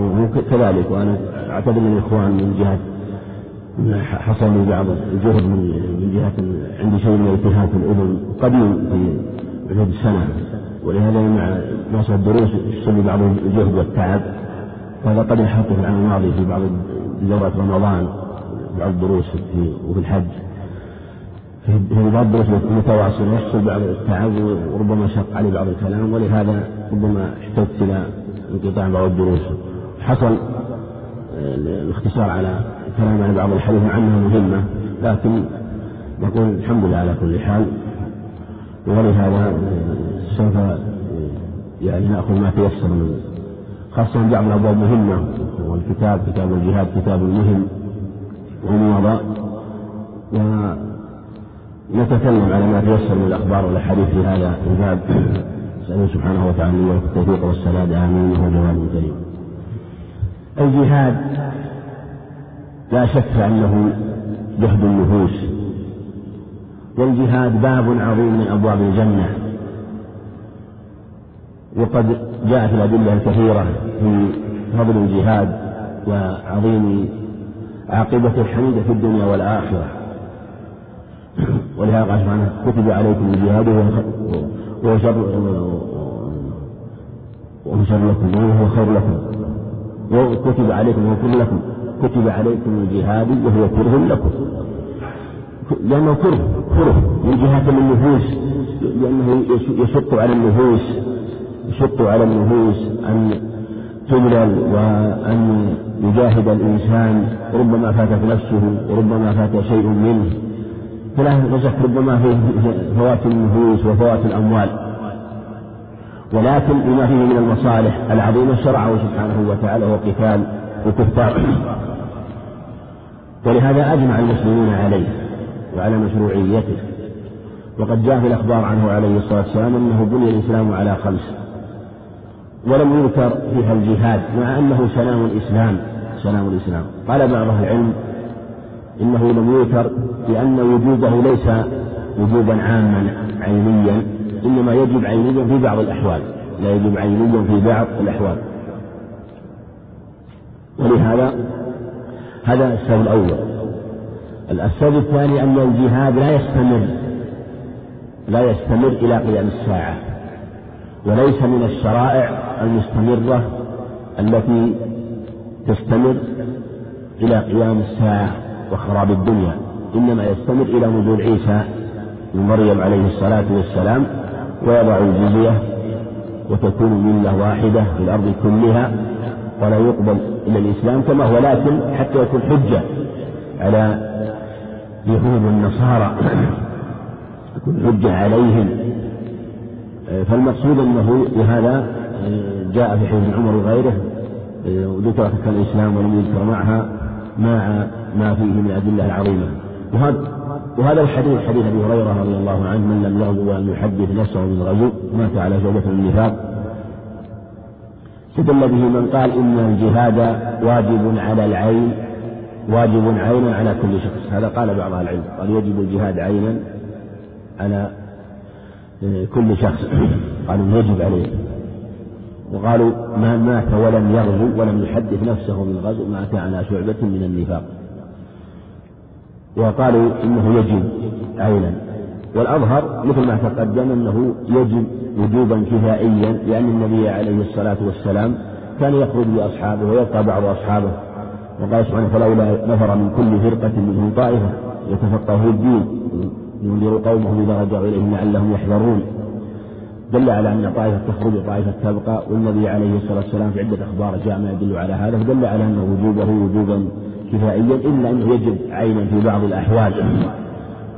وكذلك وأنا أعتبر من الإخوان من جهة حصل لي بعض الجهد من جهة عندي شيء من التهاب في الأذن قديم في عهد السنة ولهذا مع ناس الدروس يحصل لي بعض الجهد والتعب وهذا قد لاحظته في العام الماضي في بعض دورات رمضان بعض الدروس في وفي الحج. الدروس المتواصلة يحصل بعض التعب وربما شق علي بعض الكلام ولهذا ربما احتجت إلى انقطاع بعض الدروس. حصل الاختصار على الكلام عن بعض الحديث مع أنها مهمة لكن نقول الحمد لله على كل حال. ولهذا سوف يعني نأخذ ما تيسر من خاصة بعض الأبواب مهمة والكتاب كتاب الجهاد كتاب مهم وموضع ونتكلم على ما تيسر من الأخبار والأحاديث في هذا الباب. نسأله سبحانه وتعالى التوفيق والسداد. آمين. وهو جواب كريم الجهاد لا شك أنه جهد النفوس. والجهاد باب عظيم من أبواب الجنة. وقد جاءت الأدلة الكثيرة في فضل الجهاد وعظيم عاقبة الحميدة في الدنيا والآخرة. ولهذا قال سبحانه كتب عليكم الجهاد وهو شر وهو شر لكم وهو خير لكم. وكتب عليكم وهو لكم. كتب عليكم الجهاد وهو كره لكم. لأنه كره كره. من جهة النفوس لأنه يشق على النفوس يشق على النفوس أن تبلل وأن يجاهد الإنسان. ربما فاتت نفسه وربما فات شيء منه. فلا شك ربما فيه فوات النفوس وفوات الأموال. ولكن بما فيه من المصالح العظيمة شرعه سبحانه وتعالى هو قتال الكفار ولهذا أجمع المسلمون عليه وعلى مشروعيته. وقد جاء في الأخبار عنه عليه الصلاة والسلام أنه بني الإسلام على خمس. ولم يذكر فيها الجهاد مع أنه سلام الإسلام سلام الإسلام. قال بعض أهل العلم إنه لم يذكر لأن وجوبه ليس وجوبا عاما عينيا إنما يجب عينيا في بعض الأحوال لا يجب عينيا في بعض الأحوال. ولهذا هذا السبب الأول. السبب الثاني أن الجهاد لا يستمر لا يستمر إلى قيام الساعة وليس من الشرائع المستمرة التي تستمر إلى قيام الساعة. وخراب الدنيا إنما يستمر إلى نزول عيسى من مريم عليه الصلاة والسلام ويضع الجزية وتكون ملة واحدة في الأرض كلها ولا يقبل إلا الإسلام كما هو لكن حتى يكون حجة على يهود والنصارى يكون حجة عليهم. فالمقصود أنه بهذا جاء في حديث عمر وغيره كان الإسلام ولم يذكر معها مع ما فيه من الأدلة العظيمة. وهذا وهذا الحديث حديث أبي هريرة رضي الله عنه من لم يغزو ولم يحدث نفسه بالغزو مات على شعبة النفاق. استدل به من قال إن الجهاد واجب على العين واجب عينا على كل شخص. هذا قال بعض العلم قال يجب الجهاد عينا على كل شخص. قالوا يجب عليه. وقالوا ما مات ولم يغزو ولم يحدث نفسه بالغزو مات على شعبة من النفاق. وقالوا إنه يجب عينا. والأظهر مثل ما تقدم أنه يجب وجوبا كفائيا لأن النبي عليه الصلاة والسلام كان يخرج بأصحابه ويبقى بعض أصحابه. وقال سبحانه فلولا نفر من كل فرقة منهم طائفة يتفقهوا الدين ينذروا قومهم إذا رجعوا إليهم لعلهم يحذرون. دل على أن طائفة تخرج وطائفة تبقى والنبي عليه الصلاة والسلام في عدة أخبار ما يدل على هذا فدل على أن وجوبه وجوبا كفائيا إلا أنه يجب عينا في بعض الأحوال.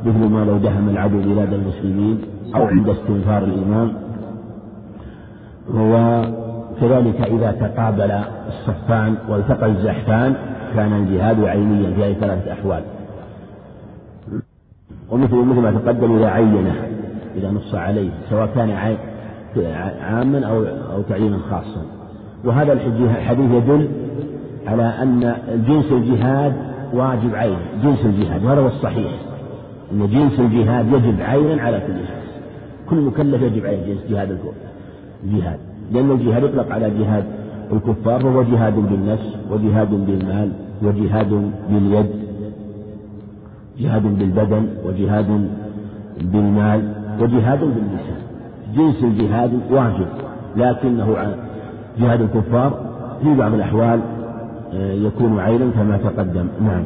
مثل ما لو دهم العدو بلاد المسلمين أو عند استنفار الإمام. وكذلك إذا تقابل الصفان والتقى الزحفان كان الجهاد عينيا في هذه ثلاثة أحوال. ومثل مثل ما تقدم إذا عينه. إذا نص عليه سواء كان عاما أو أو تعيينا خاصا. وهذا الحديث يدل على أن جنس الجهاد واجب عين جنس الجهاد وهذا هو الصحيح. أن جنس الجهاد يجب عينا على كل شخص. كل مكلف يجب عليه جنس جهاد الجهاد. لأن الجهاد يطلق على جهاد الكفار وهو جهاد بالنفس وجهاد بالمال وجهاد باليد جهاد بالبدن وجهاد بالمال. وجهاد باللسان جنس الجهاد واجب لكنه جهاد الكفار في بعض الأحوال آه، يكون عينا كما تقدم. نعم.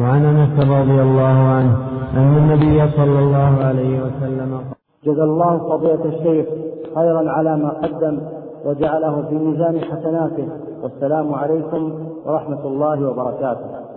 وعن أنس رضي الله عنه أن النبي صلى الله عليه وسلم جزا الله فضيلة الشيخ خيرا على ما قدم وجعله في ميزان حسناته. والسلام عليكم ورحمة الله وبركاته.